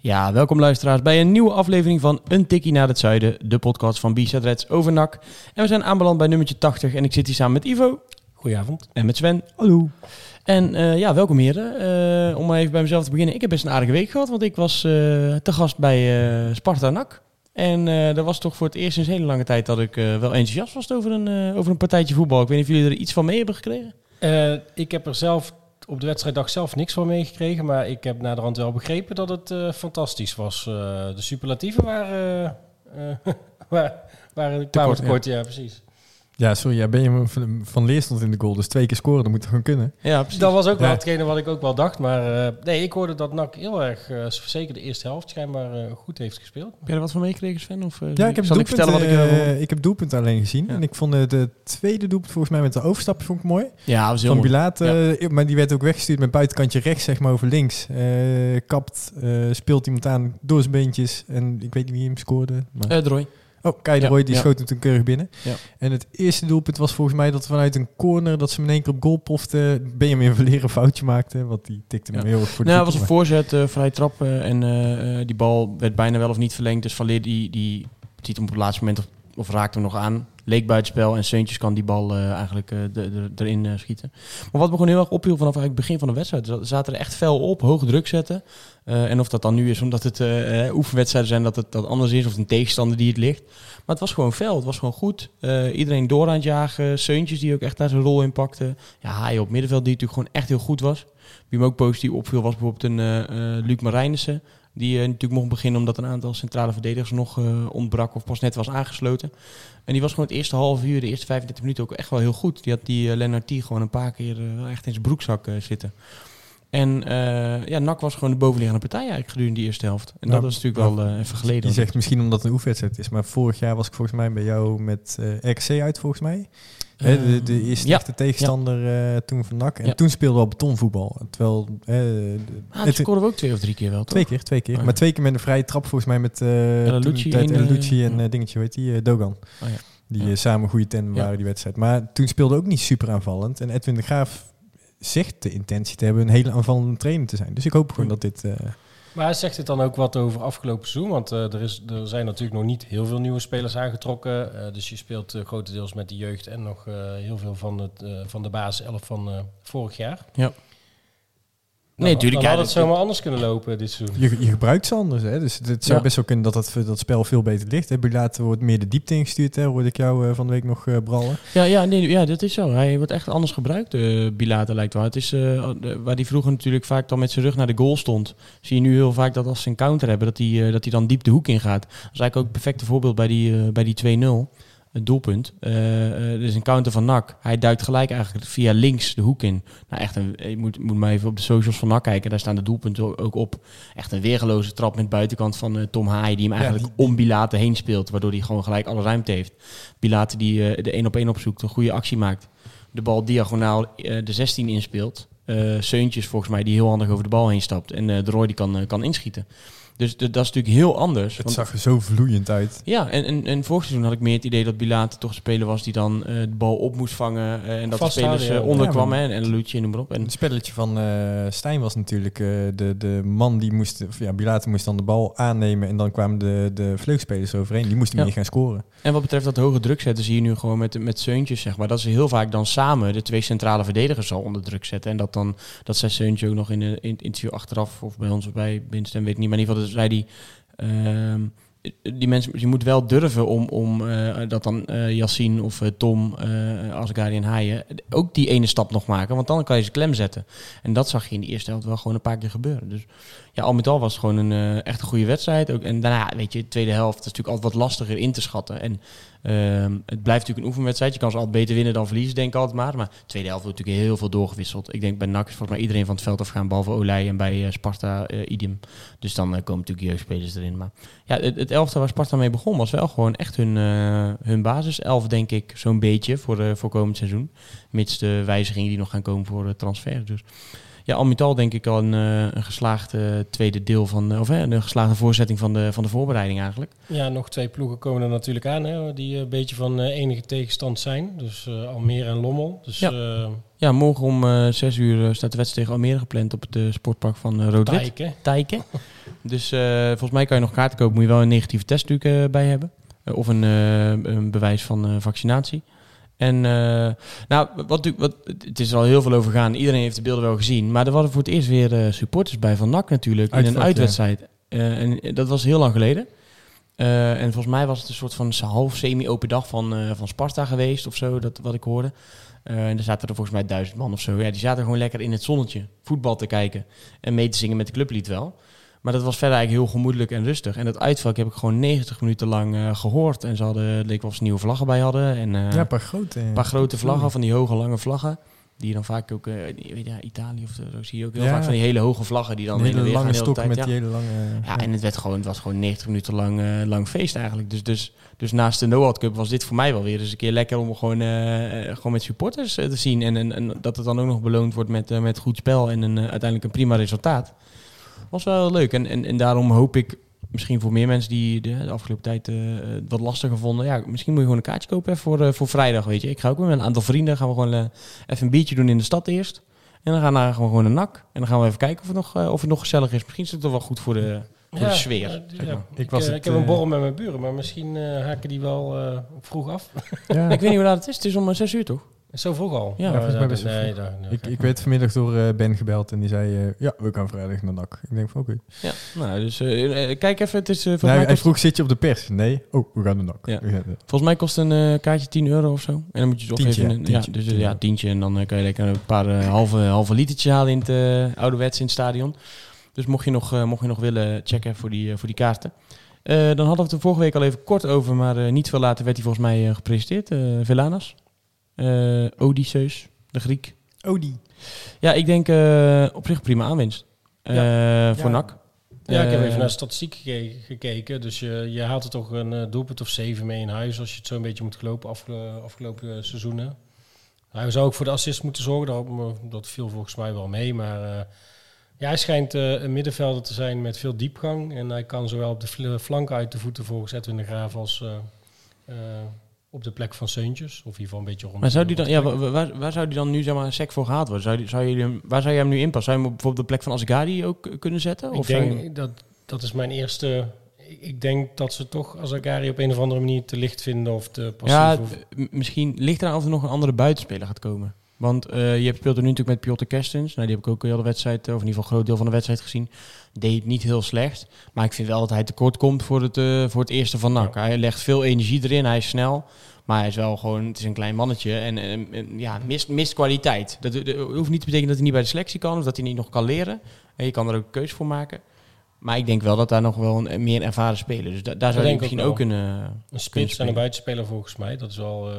Ja, welkom luisteraars bij een nieuwe aflevering van Een Tikkie naar het Zuiden, de podcast van B-Side Reds over NAC. En we zijn aanbeland bij nummertje 80 en ik zit hier samen met Ivo. Goedenavond. En met Sven. Hallo. En eh, ja, welkom heren. Eh, om maar even bij mezelf te beginnen. Ik heb best een aardige week gehad, want ik was eh, te gast bij eh, Sparta NAC. En eh, dat was toch voor het eerst sinds een hele lange tijd dat ik eh, wel enthousiast was over een, eh, over een partijtje voetbal. Ik weet niet of jullie er iets van mee hebben gekregen. Eh, ik heb er zelf op de wedstrijddag zelf niks van meegekregen, maar ik heb naderhand wel begrepen dat het eh, fantastisch was. Eh, de superlatieven waren, eh, waren, waren Tekort, tekort, ja. precies. Ja, sorry, ja, Benjamin van, van Leer stond in de goal. Dus twee keer scoren, dat moet toch gewoon kunnen. Ja, precies. Dat was ook wel hetgene wat ik ook wel dacht, maar eh, nee, ik hoorde dat NAC heel erg, eh, zeker de eerste helft, schijnbaar eh, goed heeft gespeeld. Heb jij er wat van meegekregen Sven? Of, eh, Ja, ik heb, zal ik vertellen wat ik... ik heb doelpunt alleen gezien. Ja. En ik vond de tweede doelpunt volgens mij met de overstapje vond ik mooi. ja, was heel Van mooi. Bilaat, maar die werd ook weggestuurd met buitenkantje rechts, zeg maar, over links. Eh, kapt, speelt iemand aan door zijn beentjes. En ik weet niet wie hem scoorde. Maar... Eh, Droy. Oh, Roy, die schoot hem toen keurig binnen. Ja. En het eerste doelpunt was volgens mij dat vanuit een corner, dat ze hem in één keer op goal pofte, Benjamin Verleer een foutje maakte. Want die tikte hem heel erg voor de Nou, het was een voorzet, eh vrij trap. eh, en eh, die bal werd bijna wel of niet verlengd. Dus Van die, die ziet hem op het laatste moment of raakt hem nog aan. Leek buitenspel en Seuntjes kan die bal eh, eigenlijk eh, erin eh, schieten. Maar wat me gewoon heel erg opviel vanaf het begin van de wedstrijd. Zaten er echt fel op, hoge druk zetten. En of dat dan nu is omdat het oefenwedstrijden zijn, dat het dat anders is. Of een tegenstander die het ligt. Maar het was gewoon fel, het was gewoon goed. Iedereen door aan het jagen. Seuntjes die ook echt daar zijn rol in pakte. Ja, Haaien op middenveld die natuurlijk gewoon echt heel goed was. Wie me ook positief opviel was bijvoorbeeld een Luc Marijnissen. Die eh, natuurlijk mocht beginnen omdat een aantal centrale verdedigers nog eh, ontbrak of pas net was aangesloten. En die was gewoon het eerste half uur, de eerste 35 minuten ook echt wel heel goed. Die had die uh, Lennart T gewoon een paar keer wel echt in zijn broekzak zitten. En ja, NAC was gewoon de bovenliggende partij eigenlijk gedurende die eerste helft. En Nou, dat was natuurlijk wel eh, even geleden. Je zegt misschien omdat het een oefenwedstrijd is, maar vorig jaar was ik volgens mij bij jou met RC uit, volgens mij. Hè, de, de eerste ja. echte tegenstander eh, toen van NAC. En Ja. toen speelde we al betonvoetbal. Terwijl... eh, de- Ah, het- we ook twee of drie keer wel, toch? twee keer, twee keer. Oh. Maar twee keer met een vrije trap volgens mij met eh El toen Lucci eh, en eh, dingetje, heet die? eh, Dogan. Oh, ja. Die eh, samen goede tandem waren die wedstrijd. Maar toen speelde ook niet super aanvallend. En Edwin de Graaf zegt de intentie te hebben een hele aanvallende trainer te zijn. Dus ik hoop gewoon dat dit... Maar zegt het dan ook wat over afgelopen seizoen? Want eh, er, is, er zijn natuurlijk nog niet heel veel nieuwe spelers aangetrokken. Eh, dus je speelt eh, grotendeels met de jeugd en nog heel veel van, het, van de basis 11 van vorig jaar. Ja. Dan, Nee, tuurlijk, Dan ja, had het zomaar anders kunnen lopen dit seizoen. Je, je gebruikt ze anders, hè? dus het zou Ja. best wel kunnen dat dat, dat spel veel beter ligt. Hè? Later wordt meer de diepte ingestuurd, hè? hoorde ik jou eh, van de week nog eh, brallen. Ja, ja, nee, ja, dat is zo. Hij wordt echt anders gebruikt, uh, Bilate lijkt wel. Het is eh, de- waar hij vroeger natuurlijk vaak dan met zijn rug naar de goal stond. Zie je nu heel vaak dat als ze een counter hebben, dat hij, eh, dat hij dan diep de hoek ingaat. Dat is eigenlijk ook het perfecte voorbeeld bij die, eh, bij die 2-0. Het doelpunt. Eh, er is een counter van NAC. Hij duikt gelijk eigenlijk via links de hoek in. Nou, echt een, je moet, moet maar even op de socials van NAC kijken. Daar staan de doelpunten ook op. Echt een weergeloze trap met buitenkant van eh, Tom Haaien. Die hem eigenlijk die- om Bilate heen speelt. Waardoor hij gewoon gelijk alle ruimte heeft. Bilate die de één op één opzoekt. Een goede actie maakt. De bal diagonaal de 16 inspeelt. Seuntjes volgens mij die heel handig over de bal heen stapt. En de Roy die kan, kan inschieten. Dus de- dat is natuurlijk heel anders. Het want- zag er zo vloeiend uit. ja, en, en, en vorig seizoen had ik meer het idee dat Bilate toch een speler was die dan eh, de bal op moest vangen. eh, en dat de Vasthouden, spelers eh, ja. onderkwamen. Ja, en en noem maar op. En, Het spelletje van eh Stijn was natuurlijk eh, de, de man die moest... Of ja, Bilater moest dan de bal aannemen en dan kwamen de, de vleugspelers overheen. Die moesten Ja. meer gaan scoren. en wat betreft dat hoge druk zetten zie je nu gewoon met, met Seuntjes, zeg maar. Dat ze heel vaak dan samen de twee centrale verdedigers al onder druk zetten. En dat dan, dat zei Seuntje ook nog in, de, in het interview achteraf, of bij ons of bij Binstem, weet ik niet. Maar in ieder geval dat zei hij... ehm, die mensen, je moet wel durven om, om eh, dat dan Yassine of eh, Tom, eh Asgari en Haaien ook die ene stap nog maken. Want dan kan je ze klem zetten. En dat zag je in de eerste helft wel gewoon een paar keer gebeuren. Dus ja, al met al was het gewoon een echt een goede wedstrijd. Ook, en daarna, weet je, de tweede helft is natuurlijk altijd wat lastiger in te schatten. En ehm, het blijft natuurlijk een oefenwedstrijd. Je kan ze altijd beter winnen dan verliezen, denk ik altijd maar. Maar de tweede helft wordt natuurlijk heel veel doorgewisseld. Ik denk bij NAC is volgens mij iedereen van het veld afgaan, behalve Olij en bij eh, Sparta uh, idem. Dus dan eh, komen natuurlijk jeugdspelers erin. Maar ja, het, het elftal waar Sparta mee begon was wel gewoon echt hun, hun basiself, denk ik, zo'n beetje voor, voor komend seizoen. Mits de wijzigingen die nog gaan komen voor de transfer. Dus ja, al met al denk ik al een, eh, een geslaagd eh, tweede deel van, eh, of hè, een geslaagde voorzetting van de, van de voorbereiding eigenlijk. Ja, nog twee ploegen komen er natuurlijk aan, hè, die een beetje van eh, enige tegenstand zijn. Dus eh, Almere en Lommel. Dus Ja. ja. Ja, morgen om eh, zes uur eh, staat de wedstrijd tegen Almere gepland op het eh, sportpark van uh. Tijken. Dus eh, volgens mij kan je nog kaarten kopen, moet je wel een negatieve test natuurlijk eh, bij hebben. Eh, of een, eh, een bewijs van eh, vaccinatie. En eh, nou, wat, wat, het is er al heel veel over gegaan. Iedereen heeft de beelden wel gezien. Maar er waren voor het eerst weer eh, supporters bij van NAC natuurlijk. in een ja. uitwedstrijd. Eh, en dat was heel lang geleden. En volgens mij was het een soort van half semi-open dag van, van Sparta geweest of zo, dat, wat ik hoorde. En er zaten er volgens mij duizend man of zo. Ja, die zaten gewoon lekker in het zonnetje voetbal te kijken en mee te zingen met de clublied wel. Maar dat was verder eigenlijk heel gemoedelijk en rustig. En dat uitvak heb ik gewoon 90 minuten lang eh, gehoord. En ze hadden, leek wel of ze nieuwe vlaggen bij hadden. En, eh, ja, een paar grote. een paar grote vlaggen, van die hoge lange vlaggen. Die je dan vaak ook, eh, je weet ja, Italië of zo, zie je ook heel Ja. vaak van die hele hoge vlaggen die dan hele lange hele stokken tijd. met Ja. die hele lange... Ja, en het, werd gewoon, het was gewoon 90 minuten lang, eh, lang feest eigenlijk. Dus, dus, dus naast de Noord Cup was dit voor mij wel weer eens een keer lekker om gewoon, eh, eh, gewoon met supporters eh, te zien. En, en, en dat het dan ook nog beloond wordt met, eh, met goed spel en een, eh, uiteindelijk een prima resultaat. Was wel leuk. En, en, en daarom hoop ik misschien voor meer mensen die de, de afgelopen tijd eh, eh, wat lastiger vonden. Ja, misschien moet je gewoon een kaartje kopen hè, voor, eh, voor vrijdag, weet je. Ik ga ook met een aantal vrienden, gaan we gewoon even een biertje doen in de stad eerst. En dan gaan we naar gewoon, gewoon een nak. En dan gaan we even kijken of het nog, eh, of het nog gezellig is. Misschien is het toch wel goed voor de, voor de sfeer. ja, zeg ja. maar. Ik, was het, ik heb een borrel met mijn buren, maar misschien eh, haken die wel eh, vroeg af. ja. Ik weet niet hoe laat het is. Het is om zes uur toch? Zo vroeg al? Ja, best nee, vroeg. daar- nee, Ik, ik werd vanmiddag door eh, Ben gebeld en die zei... eh, ja, we gaan vrijdag naar NAC. Ik denk van oké. Ja. Nou, dus eh, kijk even. Het is, eh, Nou, mij hij vroeg, zit je op de pers? Nee. Oh, we gaan naar NAC. Ja. Volgens mij kost een kaartje 10 euro of zo. En dan moet je toch Tientje, even... ja, Een, tientje, ja, dus, tientje. ja, tientje. En dan kan je lekker een paar halve, halve litertjes halen in het ouderwets in het stadion. Dus mocht je nog, mocht je nog willen checken voor die, voor die kaarten. Eh, dan hadden we het er vorige week al even kort over, maar eh, niet veel later werd hij volgens mij gepresenteerd. eh Velanas. Eh Odysseus, de Griek. Oh, die. Ja, ik denk eh, op zich prima aanwinst. Eh, Voor Ja. NAC. Ja, ik heb even naar de statistiek geke- gekeken. Dus je, je haalt er toch een doelpunt of zeven mee in huis als je het zo een beetje moet afgelo- afgelopen seizoenen. Hij zou ook voor de assist moeten zorgen. Dat, dat viel volgens mij wel mee. Maar ja, hij schijnt een middenvelder te zijn met veel diepgang. En hij kan zowel op de fl- flank uit de voeten volgens Edwin de Graaf als op de plek van Seuntjes. Of in ieder geval een beetje rond. Maar zou die dan, ja, waar, waar zou die dan nu zeg maar een sec voor gehaald worden? Zou die, zou je hem, waar zou je hem nu inpassen? Zou je hem op bijvoorbeeld de plek van Asgari ook eh, kunnen zetten? Ik Of je denk, dat, dat is mijn eerste... Ik, denk dat ze toch Azagari op een of andere manier te licht vinden of te passief. ja, of- misschien ligt er aan of er nog een andere buitenspeler gaat komen. Want eh, je hebt- speelt er nu natuurlijk met Piotr Kerstens. Nou, die heb ik ook heel de wedstrijd, of in ieder geval een groot deel van de wedstrijd gezien. Deed het niet heel slecht. Maar ik vind wel dat hij tekort komt voor het, eh, voor het eerste van NAC. Hij legt veel energie erin, hij is snel. Maar hij is wel gewoon, het is een klein mannetje en, en- en, ja, mist, mist kwaliteit. Dat, dat hoeft niet te betekenen dat hij niet bij de selectie kan of dat hij niet nog kan leren. En je kan er ook een keuze voor maken. Maar ik denk wel dat daar nog wel een, een meer ervaren speler. Dus da- daar zou je misschien ook ook kunnen. Een spits en een buitenspeler volgens mij. Dat is wel. eh,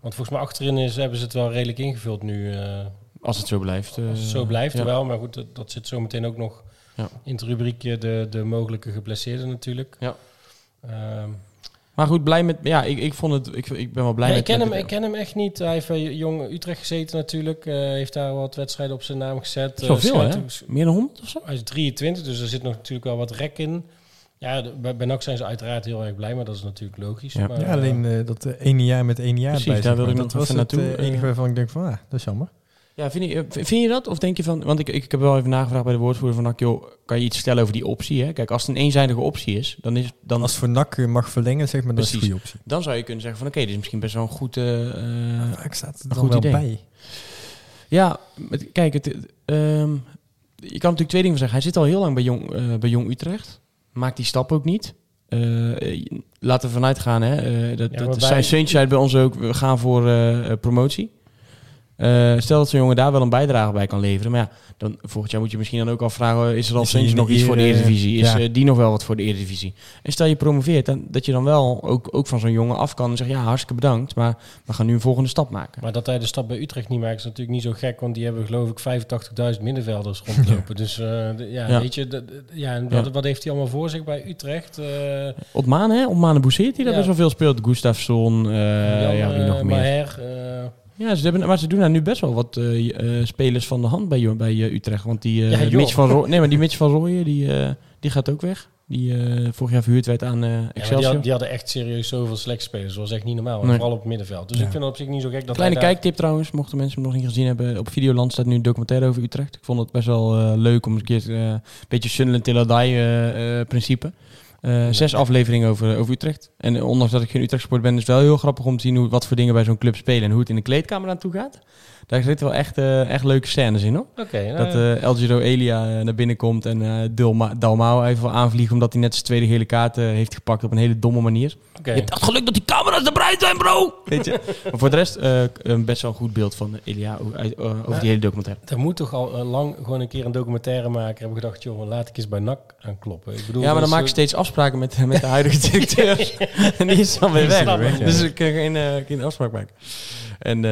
want volgens mij achterin is, hebben ze het wel redelijk ingevuld nu. eh, Als het zo blijft. eh, als het zo blijft ja. wel. Maar goed, dat, dat zit zo meteen ook nog Ja. in het rubriekje de, de mogelijke geblesseerden natuurlijk. Ja. Ehm, Maar goed, blij met. Ja, ik, ik vond het. Ik, ik ben wel blij met. ik, ken met hem, ik ken hem echt niet. Hij heeft bij Jong Utrecht gezeten natuurlijk. Eh, heeft daar wat wedstrijden op zijn naam gezet. Zoveel, Eh, schijnt hè? Meer dan 100 of zo? Hij is 23, dus er zit nog natuurlijk wel wat rek in. Ja, de- bij, NAC zijn ze uiteraard heel erg blij, maar dat is natuurlijk logisch. Ja. Maar, Ja, eh, alleen eh, dat eh, ene jaar met ene jaar Precies, bij, daar maar. ik Dat nog was het naartoe, eh, enige waarvan ik denk van, ah, dat is jammer. Ja, vind je, vind je dat? Of denk je van. Want ik, ik heb wel even nagevraagd bij de woordvoerder van NAC, joh, kan je iets vertellen over die optie? Hè? Kijk, als het een eenzijdige optie is, dan, is, dan, Als voor NAC mag verlengen, zeg maar, is een Precies. goede optie. dan zou je kunnen zeggen van oké, dit is misschien best wel een goed. eh, eh, staat het een er goed dan wel idee. bij. Ja, met- kijk, het, ehm, je kan natuurlijk twee dingen van zeggen. Hij zit al heel lang bij Jong, eh, bij Jong Utrecht. Maakt die stap ook niet. eh, laten we vanuit gaan, hè. eh, dat, Ja, dat maar zijn bij- bij ons ook, we gaan voor eh, promotie. Eh, stel dat zo'n jongen daar wel een bijdrage bij kan leveren. Maar ja, dan, volgend jaar moet je misschien dan ook afvragen... is er al Is hij Saints in de nog iets voor de Eredivisie? Is ja. eh, die nog wel wat voor de Eredivisie? En stel je promoveert, dan, dat je dan wel ook, ook van zo'n jongen af kan... en zegt, ja, hartstikke bedankt, maar we gaan nu een volgende stap maken. Maar dat hij de stap bij Utrecht niet maakt is natuurlijk niet zo gek, want die hebben geloof ik 85.000 middenvelders rondlopen. Dus eh, ja, Ja. weet je, dat- ja, en wat, Ja. wat heeft hij allemaal voor zich bij Utrecht? Eh Otmane, hè? Otmane Bousseert, die daar Ja. best wel veel speelt. Gustafsson, eh Jan, ja, wie nog meer. Maher, Ja, ze hebben, maar ze doen daar nu best wel wat eh, eh, spelers van de hand bij, bij eh, Utrecht. Want die Ja. Mitch van Roo- nee, maar die Mitch van Rooyen, die, die gaat ook weg. Die vorig jaar verhuurd werd aan eh ja, die, Excelsior. had- die hadden echt serieus zoveel slechte spelers. Dat was echt niet normaal. Nee. Vooral op het middenveld. Dus Ja. ik vind het op zich niet zo gek dat Kleine daar- kijktip trouwens, mochten mensen hem nog niet gezien hebben. Op Videoland staat nu een documentaire over Utrecht. Ik vond het best wel leuk om een keer een beetje Sunderland till I die eh, principe. Eh, zes afleveringen over, over Utrecht. En ondanks dat ik geen Utrecht sport ben, is het wel heel grappig om te zien hoe, wat voor dingen bij zo'n club spelen en hoe het in de kleedkamer aan toe gaat. Daar zitten wel echt, eh, echt leuke scènes in hoor. Oké, nou, Dat eh El Giro Elia eh, naar binnen komt en Dilma, Dalmau even wel aanvliegt omdat hij net zijn tweede gele kaart heeft gepakt op een hele domme manier. oké. Je hebt echt geluk dat die camera's erbij zijn, bro! Weet je? maar voor de rest een best wel een goed beeld van Elia over die hele documentaire. Er moet toch al lang gewoon een keer een documentaire maken. Hebben gedacht, joh, laat ik eens bij NAC aankloppen. Ik bedoel, Ja, maar dan maak je steeds afspraken met, met de huidige directeur. en die is dan weer weg. ik, ja. Dus ik kan geen, geen afspraak maken. En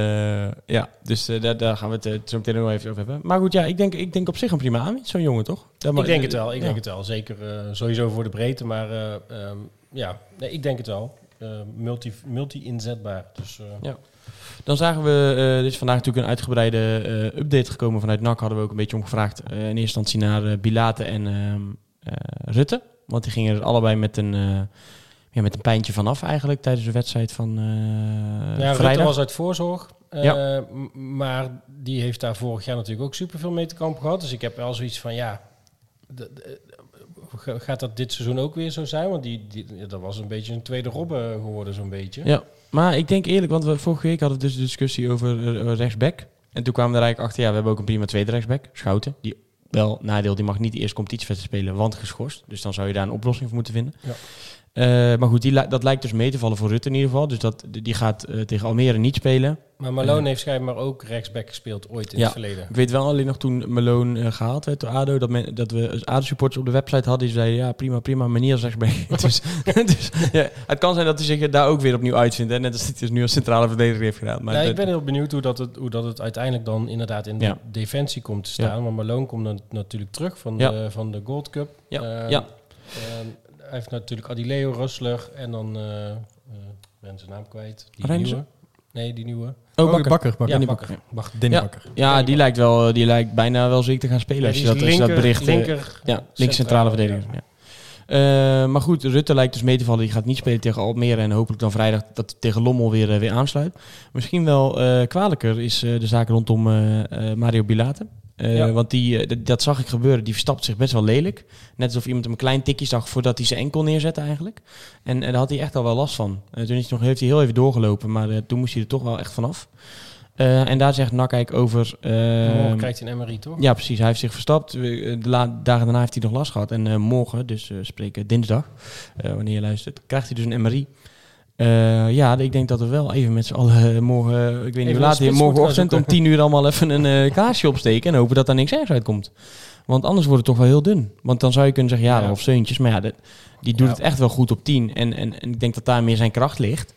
ja, dus eh, daar, daar gaan we het eh, zo meteen nog even over hebben. Maar goed, ja, ik denk, ik denk op zich een prima aanwinst, zo'n jongen, toch? Dat Ik denk het wel, ik ja. denk het wel. Zeker eh, sowieso voor de breedte, maar eh, ehm, ja, nee, ik denk het wel. Multi, multi-inzetbaar. Dus, eh, Dan zagen we, eh, er is vandaag natuurlijk een uitgebreide update gekomen vanuit NAC. Hadden we ook een beetje omgevraagd. eh in eerste instantie naar Bilate en ehm, eh, Rutte. Want die gingen er allebei met een, ja, met een pijntje vanaf eigenlijk tijdens de wedstrijd van eh ja, vrijdag. was uit voorzorg. eh, Ja. Maar die heeft daar vorig jaar natuurlijk ook superveel mee te kampen gehad. Dus ik heb wel zoiets van, ja... ga- gaat dat dit seizoen ook weer zo zijn? Want die, die, dat was een beetje een tweede Robben geworden, zo'n beetje. Ja, maar ik denk eerlijk, want we vorige week hadden we dus de discussie over eh, rechtsback. En toen kwamen we er eigenlijk achter, ja, we hebben ook een prima tweede rechtsback, Schouten. Die wel, nadeel, die mag niet de eerste competitiewedstrijd spelen, want geschorst. Dus dan zou je daar een oplossing voor moeten vinden. Ja. Eh, maar goed, die, dat lijkt dus mee te vallen voor Rutte in ieder geval. Dus dat, die gaat eh, tegen Almere niet spelen. Maar Malone Eh. heeft schijnbaar ook rechtsback gespeeld ooit in Ja. het verleden. Ik weet wel alleen nog toen Malone eh, gehaald werd door ADO, dat, men, dat we als ADO-supporters op de website hadden, die zeiden, ja, prima, prima, manier als rechtsback. dus dus ja, het kan zijn dat hij zich daar ook weer opnieuw uitvindt. Hè? Net als hij het dus nu als centrale verdediger heeft gedaan. Maar ja, ik ben heel benieuwd hoe dat, het, hoe dat het uiteindelijk dan inderdaad in de Ja. defensie komt te staan. Want Malone komt dan natuurlijk terug van, de, van de Gold Cup. Ja, Eh, ja. eh, hij heeft natuurlijk Adileo, Rustler en dan... eh eh, ik ben zijn naam kwijt. Die nieuwe. Nee, die nieuwe. Oh, Oh, Bakker. Bakker. Bakker. Ja, die Bakker. Bakker, Bakker. Danny Ja. Bakker. Ja, die lijkt wel, die lijkt bijna wel zeker te gaan spelen. Ja, als, je dat, je dat linker- bericht... eh, linker, ja, links centrale verdediger. Ja. Eh, maar goed, Rutte lijkt dus mee te vallen. Die gaat niet spelen tegen Almere. En hopelijk dan vrijdag dat hij tegen Lommel weer, eh, weer aansluit. Misschien wel eh kwalijker is eh, de zaak rondom eh, eh, Mario Bilate. Eh, Ja. Want die, eh, dat, zag ik gebeuren. Die verstapt zich best wel lelijk. Net alsof iemand hem een klein tikje zag voordat hij zijn enkel neerzette eigenlijk. En, en daar had hij echt al wel last van. Eh, toen is hij nog, heeft hij heel even doorgelopen. Maar eh, toen moest hij er toch wel echt vanaf. Eh, en daar zegt Nakijk over... eh, Morgen krijgt hij een MRI, toch? ja, precies. Hij heeft zich verstapt. De dagen daarna heeft hij nog last gehad. En eh, morgen, dus spreken dinsdag, eh, wanneer je luistert, krijgt hij dus een MRI. Eh, ja, ik denk dat we wel even met z'n allen eh, morgen, ik weet niet hoe laat, spits morgenochtend om tien uur allemaal even een eh kaarsje opsteken en hopen dat daar niks ergs uitkomt. Want anders wordt het toch wel heel dun. Want dan zou je kunnen zeggen, ja, Ja. of Seuntjes. Maar ja, die doet Ja. het echt wel goed op 10. En, en, en ik denk dat daar meer zijn kracht ligt.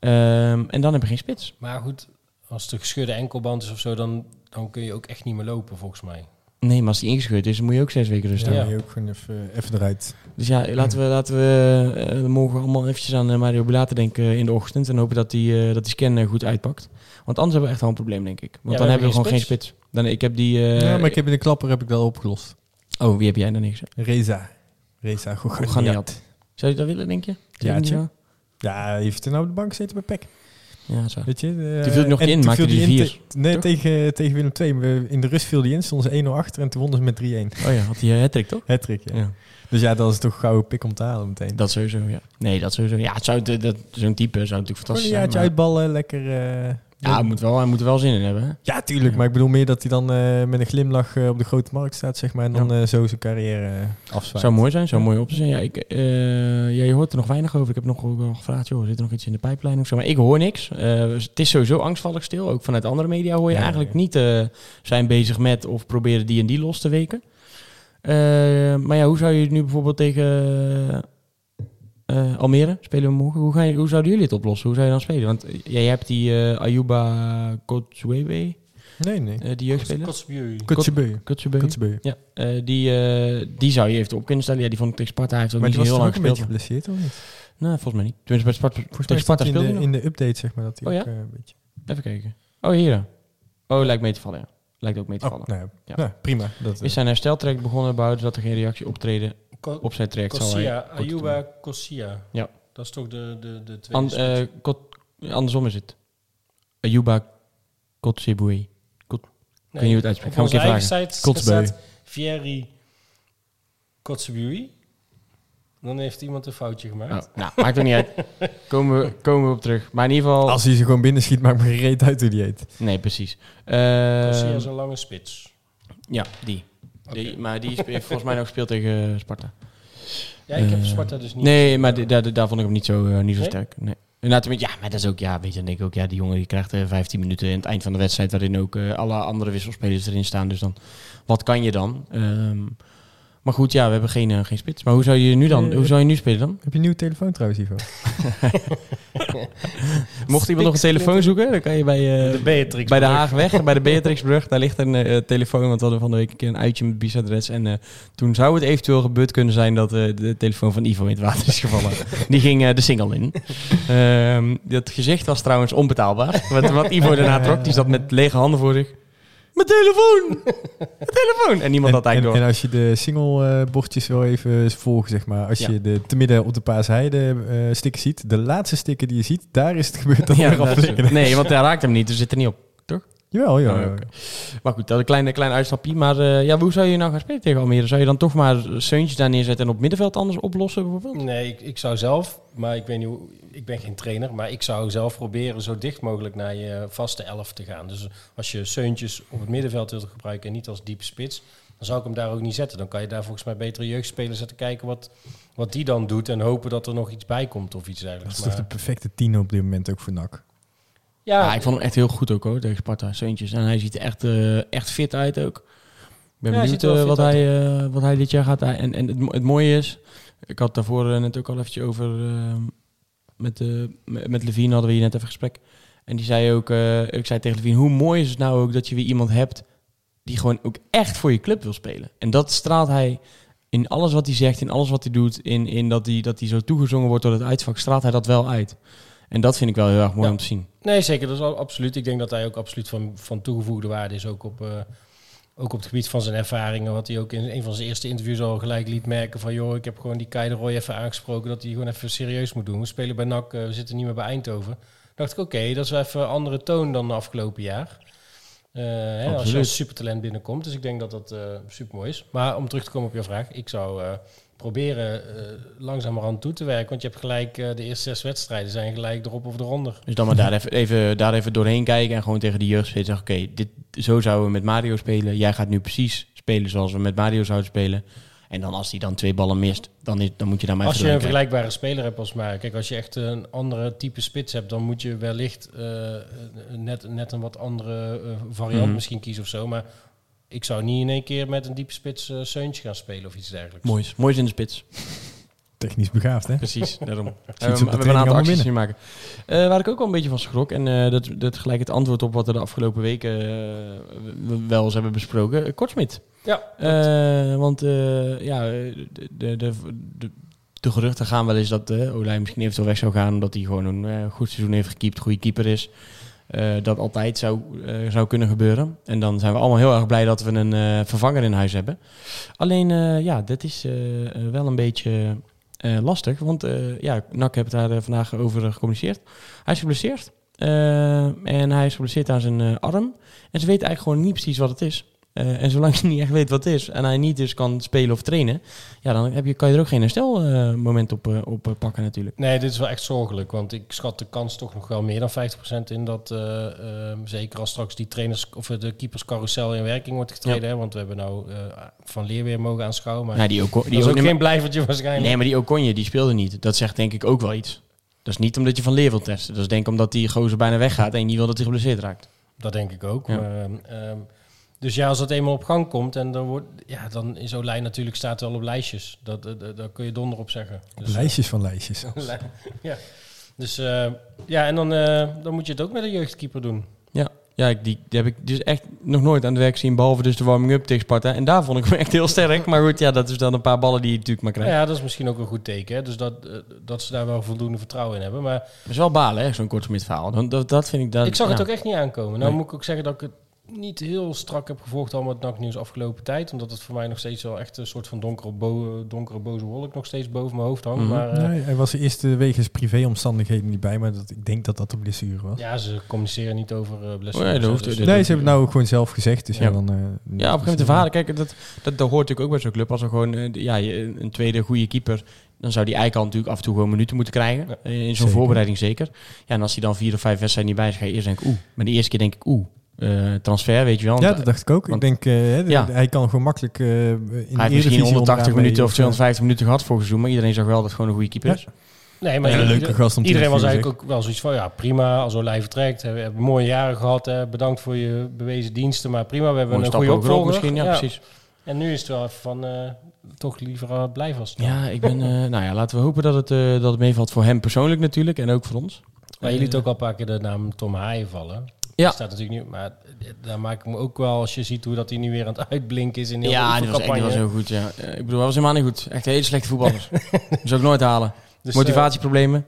Ehm, en dan heb je geen spits. Maar goed, als het een gescheurde enkelband is of zo, dan, dan kun je ook echt niet meer lopen, volgens mij. Nee, maar als die ingescheurd is, dan moet je ook zes weken rust houden. dan moet je ook gewoon even, even eruit. Dus ja, laten we, laten we eh, morgen allemaal eventjes aan eh, Mario Bilate denken eh, in de ochtend. En hopen dat die, eh, dat die scan eh, goed uitpakt. Want anders hebben we echt wel een probleem, denk ik. Want dan hebben hebben we gewoon geen spits. Dan, ik heb die... eh, ja, maar ik heb in de klapper heb ik wel opgelost. Oh, wie heb jij dan niks? Reza. Reza, had? Zou je dat willen, denk je? Ja? Ja, hij heeft er nou op de bank gezeten bij PEC. Ja, zo. Weet je? eh, Toen viel nog en in, maakte in vier. te- Nee, Toch? tegen, tegen Willem II. We- In de rust viel hij in, stonden ze 1-0 achter en toen wonnen ze met 3-1. Oh ja, had hij uh, hattrick toch? Hattrick, ja. Ja. Dus ja, dat is toch gauw pik om te halen meteen. Dat sowieso, ja. Nee, dat sowieso. Ja, het zou, dat, dat- zo'n type zou natuurlijk fantastisch zijn. jaartje maar- uitballen, lekker... eh, Ja, hij moet, wel, hij moet er wel zin in hebben. Hè? Ja, tuurlijk. Ja. Maar ik bedoel meer dat hij dan eh, met een glimlach eh, op de grote markt staat, zeg maar. En dan eh, zo zijn carrière afzwaait. Zou mooi zijn, zou mooi op te zijn. Ja, ik, ja, je hoort er nog weinig over. Ik heb nog ook wel gevraagd, joh, zit er nog iets in de pijplijn of zo? Maar ik hoor niks. Het is sowieso angstvallig stil. Ook vanuit andere media hoor je Ja, eigenlijk niet zijn bezig met of proberen die en die los te weken. Maar ja, hoe zou je het nu bijvoorbeeld tegen eh, Almere spelen we morgen? Hoe, ga je, hoe zouden jullie het oplossen? Hoe zou je dan spelen? Want eh, jij hebt die eh, Ayuba Kotswebe, Nee, nee. die jeugdspeler. Kotswebe. Kotsebeu. Ja, eh, die, eh, die zou je even op kunnen stellen. Ja, die vond ik tegen Sparta. Hij heeft ook Maar niet die heel lang ook een beetje gespeeld. geblesseerd, of niet? Nee, volgens mij niet. Tenminste, bij Sparta, Volgens mij Sparta in speelde de, in de update, zeg maar, dat hij Oh, ook ja? eh, een beetje... Even kijken. Oh, hier. Oh, lijkt mee te vallen, ja. Lijkt ook mee te Oh, vallen. nou ja. Ja. Ja, prima. Dat, eh, Is zijn hersteltraject begonnen, behouden dat er geen reactie optreden Ko- op zijn traject zal hij... Ayuba Kosia. Ja. Dat is toch de, de, de tweede An- spits? eh, Kot- andersom is het. Ayuba Kotsebue. Kot- Nee, niet hoe het uitspreekt. Op Ga ik onze een eigen keer site Kotsbeu. staat Fieri Kotsebui. Dan heeft iemand een foutje gemaakt. Oh, nou, maakt er niet uit. Komen we, komen we op terug. Maar in ieder geval... Als hij ze gewoon binnen schiet, maakt me geen reet uit hoe die heet. Nee, precies. Kosia Eh is een lange spits. ja, die. Die. Maar die heeft volgens mij nog gespeeld tegen eh, Sparta. Ja, ik heb Eh, Sparta dus niet Nee, maar daar, daar vond ik hem niet zo, eh, niet zo Nee? sterk. Nee. En nou, ja, maar dat is ook, ja, weet je, dan denk ik ook, ja, die jongen die krijgt eh 15 minuten in het eind van de wedstrijd, waarin ook eh, alle andere wisselspelers erin staan. Dus dan, wat kan je dan? Ehm, maar goed, ja, we hebben geen, eh, geen spits. Maar hoe zou je nu dan, hoe zou je nu spelen dan? Heb je een nieuwe telefoon trouwens, Ivo? Mocht iemand nog een telefoon zoeken, dan kan je bij, eh, de Beatrix. bij de Haagweg, bij de Beatrixbrug, daar ligt een eh, telefoon, want we hadden van de week een keer een uitje met Bisadres. En eh, toen zou het eventueel gebeurd kunnen zijn dat eh, de telefoon van Ivo in het water is gevallen. Die ging eh, de single in. Ehm, dat gezicht was trouwens onbetaalbaar. Wat, wat Ivo daarna trok, die zat met lege handen voor zich. Mijn telefoon! Mijn telefoon! En niemand had en, eigenlijk en door. als je de single eh, bordjes wil even volgen, zeg maar. Als Ja. je de, te midden op de Paasheide eh sticker ziet, de laatste sticker die je ziet, daar is het gebeurd dat Ja, er dat nee, want hij raakt hem niet, dus zit er niet op. Jawel, ja. Oh, oké. Maar goed, dat is een klein, klein uitstapje. Maar eh, ja, hoe zou je nou gaan spelen tegen Almere? Zou je dan toch maar Seuntjes daar neerzetten en op middenveld anders oplossen bijvoorbeeld? Nee, ik, ik zou zelf, maar ik weet niet hoe, ik ben geen trainer, maar ik zou zelf proberen zo dicht mogelijk naar je vaste elf te gaan. Dus als je Seuntjes op het middenveld wilt gebruiken en niet als diepe spits, dan zou ik hem daar ook niet zetten. Dan kan je daar volgens mij betere jeugdspelers zetten kijken wat, wat die dan doet en hopen dat er nog iets bij komt of iets Dat dergelijks. is toch de perfecte tien op dit moment ook voor NAC. Ja, ja, ik vond hem echt heel goed ook hoor, tegen Sparta. Seuntjes. En hij ziet er echt, eh, echt fit uit ook. Ik ben Ja, benieuwd eh, wat, uit. hij, eh, wat hij dit jaar gaat. En, en het, het mooie is, ik had daarvoor net ook al eventjes over, met, met Levine hadden we hier net even gesprek. En die zei ook, ik zei tegen Levine, hoe mooi is het nou ook dat je weer iemand hebt die gewoon ook echt voor je club wil spelen. En dat straalt hij in alles wat hij zegt, in alles wat hij doet, in, in dat, hij, dat hij zo toegezongen wordt door het uitvak, straalt hij dat wel uit. En dat vind ik wel heel erg mooi Ja. om te zien. Nee, zeker. Dat is al absoluut. Ik denk dat hij ook absoluut van, van toegevoegde waarde is. Ook op, eh, ook op het gebied van zijn ervaringen. Wat hij ook in een van zijn eerste interviews al gelijk liet merken. Van joh, ik heb gewoon die Kai de Roy even aangesproken. Dat hij gewoon even serieus moet doen. We spelen bij NAC, eh, we zitten niet meer bij Eindhoven. dacht ik, oké, dat is wel even een andere toon dan de afgelopen jaar. Eh, hè, als je als supertalent binnenkomt. Dus ik denk dat dat super mooi is. Maar om terug te komen op jouw vraag. Ik zou proberen eh langzamerhand toe te werken. Want je hebt gelijk, eh, de eerste zes wedstrijden zijn gelijk erop of eronder. Dus dan maar daar even, even, daar even doorheen kijken en gewoon tegen de jeugd zeggen, oké, dit zo zouden we met Mario spelen. Jij gaat nu precies spelen zoals we met Mario zouden spelen. En dan als hij dan twee ballen mist, dan, is, dan moet je daar maar Als je een vergelijkbare speler hebt als mij. Kijk, als je echt een andere type spits hebt, dan moet je wellicht eh, net, net een wat andere variant Mhm. misschien kiezen of zo. Maar ik zou niet in één keer met een diepe spits eh Seuntje gaan spelen of iets dergelijks. Moois, moois in de spits. Technisch begaafd, hè? Precies, daarom. Ziet we hebben een aantal acties zien maken. Eh, waar ik ook wel een beetje van schrok, en eh, dat, dat gelijk het antwoord op wat we de afgelopen weken eh, we- wel eens hebben besproken. Uh, Kortsmit. Ja, Eh, want eh, ja, de, de, de, de, de geruchten gaan wel eens dat eh Olij misschien eventueel weg zou gaan. Omdat hij gewoon een eh, goed seizoen heeft gekiept, goede keeper is. Eh, dat altijd zou, eh, zou kunnen gebeuren. En dan zijn we allemaal heel erg blij dat we een eh, vervanger in huis hebben. Alleen, ja, dat is wel een beetje lastig. Want ja, NAC heeft daar vandaag over gecommuniceerd. Hij is geblesseerd. En hij is geblesseerd aan zijn arm. En ze weten eigenlijk gewoon niet precies wat het is. Eh, en zolang je niet echt weet wat het is en hij niet dus kan spelen of trainen, ja, dan heb je, kan je er ook geen herstelmoment op, eh, op eh, pakken natuurlijk. Nee, dit is wel echt zorgelijk. Want ik schat de kans toch nog wel meer dan 50% in dat... zeker als straks die trainers of de keeperscarousel in werking wordt getreden. Hè, want we hebben nou Van Leer weer mogen aanschouwen. Maar Nou, die ook, dat die is ook, geen blijvertje waarschijnlijk. Nee, maar die Okonje, die speelde niet. Dat zegt denk ik ook wel iets. Dat is niet omdat je van leer wilt testen. Dat is denk ik omdat die gozer bijna weggaat en je niet wil dat hij geblesseerd raakt. Dat denk ik ook. Ja. Maar, ehm, dus ja, als dat eenmaal op gang komt, en dan wordt, ja, dan is zo'n lijn natuurlijk staat wel op lijstjes. Dat, dat, kun je donder op zeggen. Dus, eh, Lijstjes van lijstjes. ja. Dus eh, ja, en dan, eh, dan moet je het ook met een jeugdkeeper doen. Ja, ja ik, die, die heb ik dus echt nog nooit aan het werk zien. Behalve dus de warming-up tegen Sparta. En daar vond ik hem echt heel sterk. Maar goed, ja, dat is dan een paar ballen die je natuurlijk maar Ja, krijgt. dat is misschien ook een goed teken. Hè? Dus dat, dat ze daar wel voldoende vertrouwen in hebben. Maar Dat is wel balen, hè, zo'n kortsmit verhaal. Dat, dat, dat vind ik... Dat, ik zag het ja. ook echt niet aankomen. Nou Nee. moet ik ook zeggen dat ik het niet heel strak heb gevolgd allemaal het NAC-nieuws afgelopen tijd. Omdat het voor mij nog steeds wel echt een soort van donkere, bo- donkere boze wolk nog steeds boven mijn hoofd hangt. Mhm. Maar eh, Nee, hij was de eerste wegens privéomstandigheden niet bij, maar dat, ik denk dat dat een blessure was. ja, ze communiceren niet over eh blessures. Oh dat hoeft- dus- dat- nee, ze hebben het nou ook gewoon zelf gezegd. Dus ja, Ja. dan, eh, Ja, op een gegeven moment de verhalen. Kijk, dat, dat, dat hoort natuurlijk ook bij zo'n club. Als er gewoon eh, ja, een tweede goede keeper... dan zou die eigenlijk al natuurlijk af en toe gewoon minuten moeten krijgen. Ja. Eh, In zo'n voorbereiding zeker. Ja, en als hij dan vier of vijf wedstrijden niet bij is... ga je eerst denken, oeh. Maar de eerste keer denk ik, oeh. Eh, transfer, weet je wel. Ja, dat dacht ik ook. want- ik denk, eh, Ja. hij kan gewoon makkelijk eh in de hij heeft misschien Eredivisie 180 onderaan minuten of eh, 250 minuten gehad voor seizoen. Maar iedereen zag wel dat het gewoon een goede keeper Ja. is. Nee, maar Ja, een leuke gast om te iedereen was eigenlijk ook wel zoiets van... ja, prima, als Olij vertrekt. We hebben mooie jaren gehad. Hè, bedankt voor je bewezen diensten. Maar prima, we hebben een goede opvolger. misschien, ja, precies. En nu is het wel even van... eh, toch liever uh, blijven als het kan. Ja, ik ben... eh, nou ja, laten we hopen dat het, eh, dat het meevalt voor hem persoonlijk natuurlijk. En ook voor ons. Maar je liet ook al een paar keer de naam Tom Haaien vallen. Ja. Die staat natuurlijk nu... Maar daar maak ik me ook wel... Als je ziet hoe dat hij nu weer aan het uitblinken is in heel Ja, de die was, echt, die was heel goed, ja. Eh, Ik bedoel, hij was helemaal niet goed. Echt hele slechte voetballers. Zou ik nooit halen. Dus, Motivatieproblemen.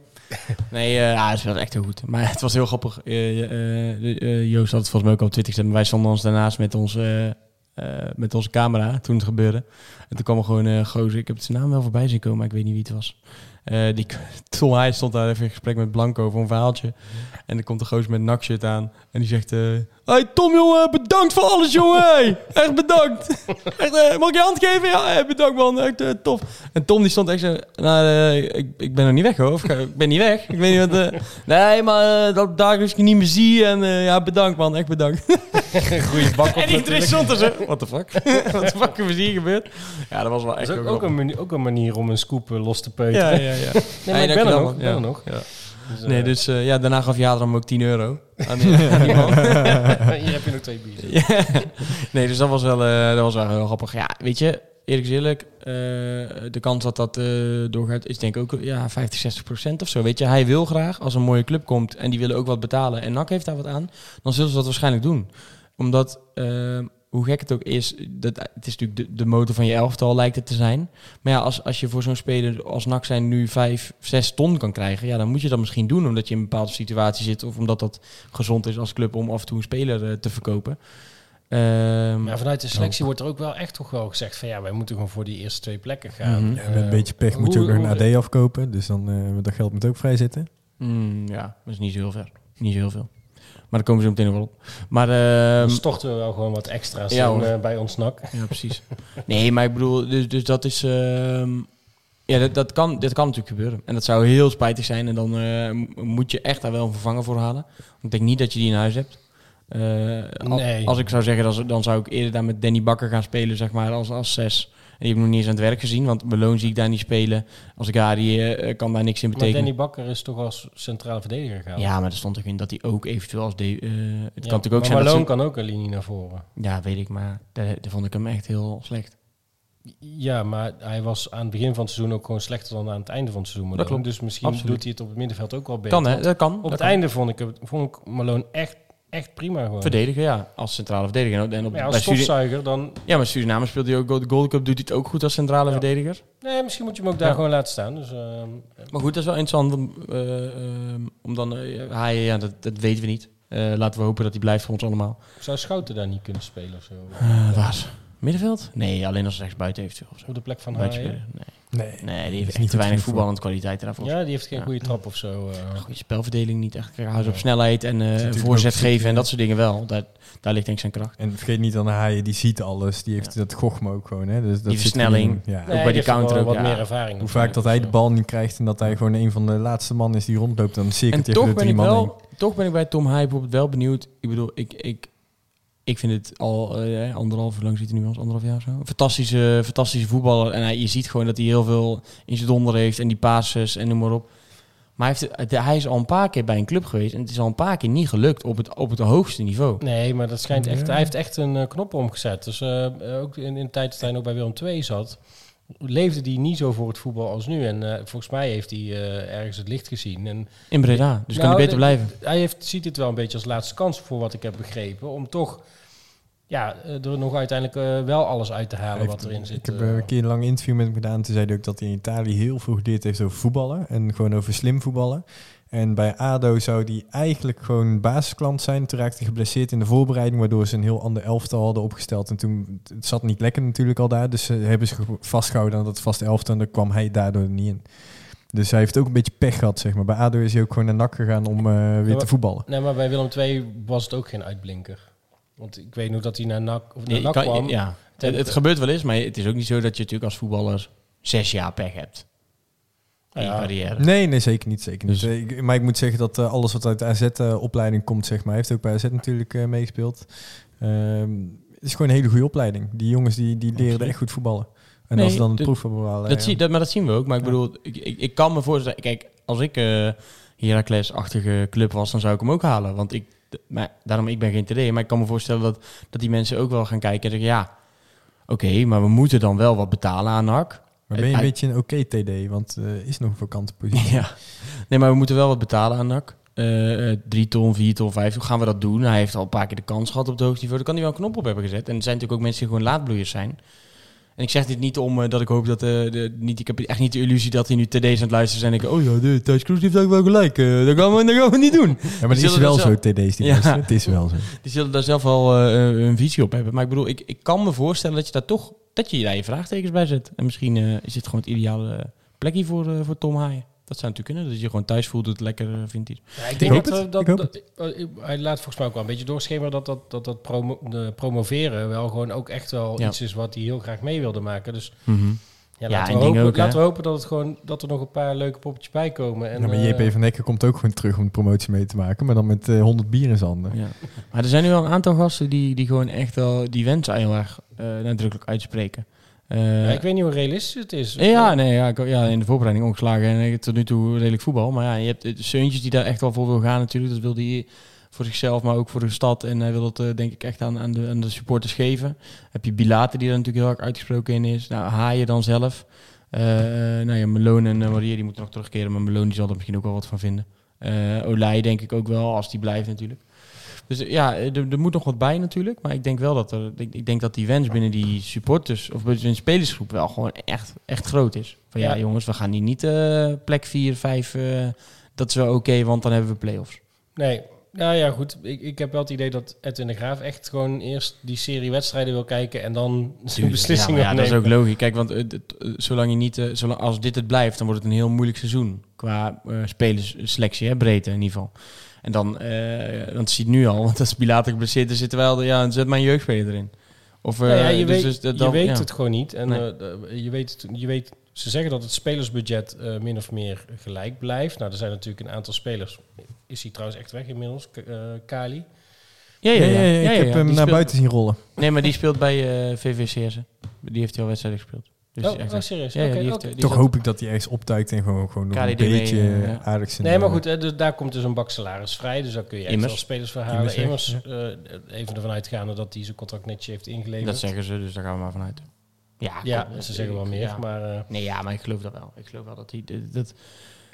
Nee, eh ja, het was echt heel goed. Maar het was heel grappig. Eh, eh, eh, Joost had het volgens mij ook op Twitter gezet. Maar wij stonden ons daarnaast met onze, eh, eh, met onze camera toen het gebeurde. En toen kwam er gewoon eh gozer. Ik heb zijn naam wel voorbij zien komen, maar ik weet niet wie het was. Eh die, Tom hij stond daar even in gesprek met Blanco voor een verhaaltje. En dan komt de gozer met nakshirt aan. En die zegt... eh hey Tom, jongen, bedankt voor alles, jongen. Hey, echt bedankt. Echt, eh, mag ik je hand geven? Ja, hey, bedankt, man. Echt eh, tof. En Tom die stond echt zo... Nou, eh, ik, ik ben nog niet weg, hoor. Of, ik ben niet weg. Ik weet niet wat... eh, nee, maar eh, dat daar is ik je niet meer zie. En eh, ja, bedankt, man. Echt bedankt. Goede bak op En iedereen stond er zo... What the fuck? What the fuck is hier gebeurd? Ja, dat was wel Dat echt is ook, ook, een manier, ook een manier om een scoop eh, los te Ja, peuteren. ja, ja. Nee, maar ik ben er nog. man. ik ben er Ja. nog. Ja. Dus, eh, Nee, dus eh, ja, daarna gaf Jadram ook 10 euro aan die, aan die man. Hier heb je nog twee biertjes. Ja. Nee, dus dat was wel, eh, dat was wel heel grappig. Ja, weet je, eerlijk eerlijk, eh, de kans dat dat eh, doorgaat is denk ik ook ja, 50, 60 procent of zo. Weet je, hij wil graag, als een mooie club komt en die willen ook wat betalen en NAC heeft daar wat aan, dan zullen ze dat waarschijnlijk doen. Omdat, eh, hoe gek het ook is, dat, het is natuurlijk de, de motor van je elftal lijkt het te zijn. Maar ja, als, als je voor zo'n speler als NAC zijn nu 5, 6 ton kan krijgen, ja, dan moet je dat misschien doen omdat je in een bepaalde situatie zit of omdat dat gezond is als club om af en toe een speler eh, te verkopen. Ehm, Maar vanuit de selectie wordt er ook wel echt toch wel gezegd van ja, wij moeten gewoon voor die eerste twee plekken gaan. Mhm. Ja, met een Eh, beetje pech moet je ook nog een AD afkopen. Dus dan eh, dat geld moet ook vrij zitten. Mm, ja, dat is niet zo heel ver. Niet zo heel veel. Maar daar komen ze zo meteen nog wel op. Maar Dan ehm, storten we wel gewoon wat extra's Ja, in, hoor. eh, bij ons nak. ja, precies. nee, maar ik bedoel, dus, dus dat is. ehm, ja, dat, dat, kan, dat kan natuurlijk gebeuren. En dat zou heel spijtig zijn. En dan eh, moet je echt daar wel een vervanger voor halen. Want ik denk niet dat je die in huis hebt. Eh, al- Nee. Als ik zou zeggen, dan, zou- dan zou ik eerder daar met Danny Bakker gaan spelen, zeg maar, als, als zes. En die heb ik nog niet eens aan het werk gezien, want Beloon zie ik daar niet spelen. Als ik daar die eh, kan daar niks in Maar betekenen. Danny Bakker is toch als centrale verdediger gegaan. Ja, maar er stond toch in dat hij ook eventueel als... De, eh, het Ja, kan natuurlijk ook maar zijn dat Malone ze... kan ook een linie naar voren. Ja, weet ik, maar daar, daar vond ik hem echt heel slecht. Ja, maar hij was aan het begin van het seizoen ook gewoon slechter dan aan het einde van het seizoen. Dat Malone. klopt. Dus misschien Absoluut. doet hij het op het middenveld ook wel beter. Kan, hè? Dat kan. Op dat het kan. einde vond ik, vond ik Malone echt, echt prima gewoon. Verdedigen, ja. Als centrale verdediger. En op, ja, als stofzuiger dan... ja, maar Suriname speelt hij ook de Gold Cup. Doet hij het ook goed als centrale Ja. verdediger. Nee, misschien moet je hem ook daar Ja. gewoon laten staan. Dus, ehm, Maar goed, dat is wel interessant. Om, eh, ehm, om dan... eh, hij, ja, dat, dat weten we niet. Eh, laten we hopen dat hij blijft voor ons allemaal. zou Schouten daar niet kunnen spelen of zo? Waar? Middenveld? Nee, alleen als rechtsbuiten eventueel. Of zo. Op de plek van Haaien? Nee. Nee, Nee, die is heeft echt niet te weinig voetballend kwaliteit daarvoor. Ja, die heeft geen Ja. goede trap of zo. eh. Goede spelverdeling niet echt. Hij is op snelheid en eh, voorzet ook geven en dat soort dingen wel. Daar, daar ligt denk ik zijn kracht. En vergeet niet dan Haaien, die ziet alles. Die heeft Ja. dat gochme ook gewoon. Hè? Dus dat Die zit versnelling. Ja. Nee, bij die counter ook, wat ja. meer ervaring. Hoe vaak dat hij de bal niet krijgt en dat hij gewoon een van de laatste man is die rondloopt, dan cirkelt hij toch ben, ik drie man heen. wel, toch ben ik bij Tom Haai bijvoorbeeld wel benieuwd. Ik bedoel, ik, ik, ik vind het al eh, anderhalf, hoe lang zit hij nu als anderhalf jaar zo? Een fantastische, fantastische voetballer. En hij, je ziet gewoon dat hij heel veel in zijn donder heeft en die passes en noem maar op. Maar hij, heeft, hij is al een paar keer bij een club geweest en het is al een paar keer niet gelukt op het, op het hoogste niveau. Nee, maar dat schijnt echt. Ja. Hij heeft echt een eh, knop omgezet. Dus eh, ook in, in de tijd dat hij nog bij Willem II zat, leefde hij niet zo voor het voetbal als nu. En eh, volgens mij heeft hij eh, ergens het licht gezien. En In Breda, dus kan Nou, hij beter de- blijven. hij heeft, ziet het wel een beetje als laatste kans voor wat ik heb begrepen. Om toch ja, eh, er nog uiteindelijk eh, wel alles uit te halen wat erin zit. Ik heb eh. eh, een keer een lang interview met hem gedaan. Toen zei hij ook dat hij in Italië heel veel geleerd heeft over voetballen. En gewoon over slim voetballen. En bij ADO zou hij eigenlijk gewoon basisklant zijn. Toen raakte hij geblesseerd in de voorbereiding. Waardoor ze een heel ander elftal hadden opgesteld. En toen, het zat niet lekker natuurlijk al daar. Dus ze hebben ze ge- vastgehouden aan dat vaste elftal. En daar kwam hij daardoor niet in. Dus hij heeft ook een beetje pech gehad, zeg maar. Bij ADO is hij ook gewoon naar NAC gegaan om eh, weer maar- te voetballen. Nee, maar bij Willem II was het ook geen uitblinker. Want ik weet nog dat hij naar NAC, of naar Nee, NAC kan- kwam. ja. Ten- Het, het gebeurt wel eens, maar het is ook niet zo dat je natuurlijk als voetballer zes jaar pech hebt. In je carrière. Nee, nee, zeker niet. Zeker niet. Dus- ik- maar ik moet zeggen dat eh, alles wat uit de AZ-opleiding komt, zeg maar, heeft ook bij AZ natuurlijk eh, meegespeeld. Ehm, het is gewoon een hele goede opleiding. Die jongens die, die leren Absoluut. echt goed voetballen. En Nee, als ze dan een dat- proef halen... Dat ja. zie, dat, maar dat zien we ook. Maar ik Ja. bedoel, ik, ik, ik kan me voorstellen... Kijk, als ik eh Heracles-achtige club was, dan zou ik hem ook halen. Want ik... Maar, daarom, ik ben geen TD. Maar ik kan me voorstellen dat, dat die mensen ook wel gaan kijken en zeggen... Ja, oké, maar we moeten dan wel wat betalen aan NAC. Maar ben je een beetje een oké TD? Want er is nog een vakante positie. Ja. Nee, maar we moeten wel wat betalen aan NAC. Eh, eh, drie ton, vier ton, vijf ton. Gaan we dat doen? Hij heeft al een paar keer de kans gehad op het hoogste niveau. Dan kan hij wel een knop op hebben gezet. En er zijn natuurlijk ook mensen die gewoon laadbloeiers zijn. En ik zeg dit niet om eh, dat ik hoop dat... eh, de, niet, ik heb echt niet de illusie dat hij nu TD's aan het luisteren zijn. En ik, oh ja, de Thijs Kroes heeft ook wel gelijk. eh, dat, gaan we, dat gaan we niet doen. Ja, maar het is wel zo, zelf- TD's die Ja. luisteren. Het is wel zo. Die zullen daar zelf wel een visie op hebben. Maar ik bedoel, ik, ik kan me voorstellen dat je daar toch... Dat je daar je vraagtekens bij zet. En misschien is dit gewoon het ideale plekje voor, voor Tom Haaien. Dat zou natuurlijk kunnen. Dat je gewoon thuis voelt, het lekker eh, vindt hij. Ja, ik Ik denk hoop dat, het. we- dat, Ik hoop dat- eh, hij laat volgens mij ook wel een beetje doorschemeren dat dat, dat, dat promo, de promoveren wel gewoon ook echt wel Ja. iets is wat hij heel graag mee wilde maken. Dus ja, Ja, laten, en we hopen, ook, laten we hopen dat, het gewoon, dat er nog een paar leuke poppetjes bij komen. En, Ja, maar eh, JP van Hekken komt ook gewoon terug om de promotie mee te maken. Maar dan met eh 100 bier in zijn handen. Ja. Maar er zijn nu wel een aantal gasten die, die gewoon echt wel die wens heel erg eh, nadrukkelijk uitspreken. Eh, ja, ik weet niet hoe realistisch het is. ja, nee, ja, ik, ja, in de voorbereiding ongeslagen en eh, tot nu toe redelijk voetbal. Maar ja, je hebt eh, Seuntjes die daar echt wel voor wil gaan natuurlijk. Dat wil hij voor zichzelf, maar ook voor de stad. En hij wil dat denk ik echt aan, aan, de, aan de supporters geven. Heb je Bilater die daar natuurlijk heel erg uitgesproken in is. Nou, Haaien dan zelf. Eh, nou ja, Malone en uh, Maria die moeten nog terugkeren. Maar Malone die zal er misschien ook wel wat van vinden. Eh Olij denk ik ook wel, als die blijft natuurlijk. Dus ja, er, er moet nog wat bij natuurlijk. Maar ik denk wel dat er, ik, ik denk dat die wens binnen die supporters of binnen de spelersgroep wel gewoon echt, echt groot is. Van ja, Ja. jongens, we gaan hier niet eh, plek 4, 5. eh, dat is wel oké, want dan hebben we play-offs. Nee, nou ja, goed. Ik, ik heb wel het idee dat Edwin de Graaf echt gewoon eerst die serie wedstrijden wil kijken en dan zijn beslissingen ja, ja, dat is ook logisch. Kijk, want eh, zolang je niet, zolang, als dit het blijft, dan wordt het een heel moeilijk seizoen qua eh spelersselectie, hè, breedte in ieder geval. En dan, eh want zie je nu al, want als Bilater geblesseerd is, zit er wel, ja, dan zet mijn jeugdspeler erin. Of, eh, Nou ja, je dus- weet, dus dat- je weet ja. het gewoon niet. En Nee. eh, je, weet, je weet, ze zeggen dat het spelersbudget eh, min of meer gelijk blijft. Nou, er zijn natuurlijk een aantal spelers. Is hij trouwens echt weg inmiddels? K- eh, Kali. Ja, ja, ja. ja, ik ja, heb ja. hem Die naar speelt- buiten zien rollen. Nee, maar die speelt bij eh VVCS. Die heeft hij al wedstrijden gespeeld. Dus oh, oh, serieus? Ja, ja, Oké, die heeft, oké. die Toch zat- hoop ik dat hij ergens opduikt en gewoon, gewoon nog een beetje eh, ja. aardig zijn. Nee, maar goed, hè, dus daar komt dus een bak salaris vrij. Dus daar kun je echt wel spelers verhalen. Immers, Immers, eh, even ervan uitgaande dat hij zijn contract netjes heeft ingeleverd. Dat zeggen ze, dus daar gaan we maar vanuit. Ja, ja, kom, ze zeggen wel meer. Ja. Maar eh, Nee, ja, maar ik geloof dat wel. Ik geloof wel dat hij... Dat,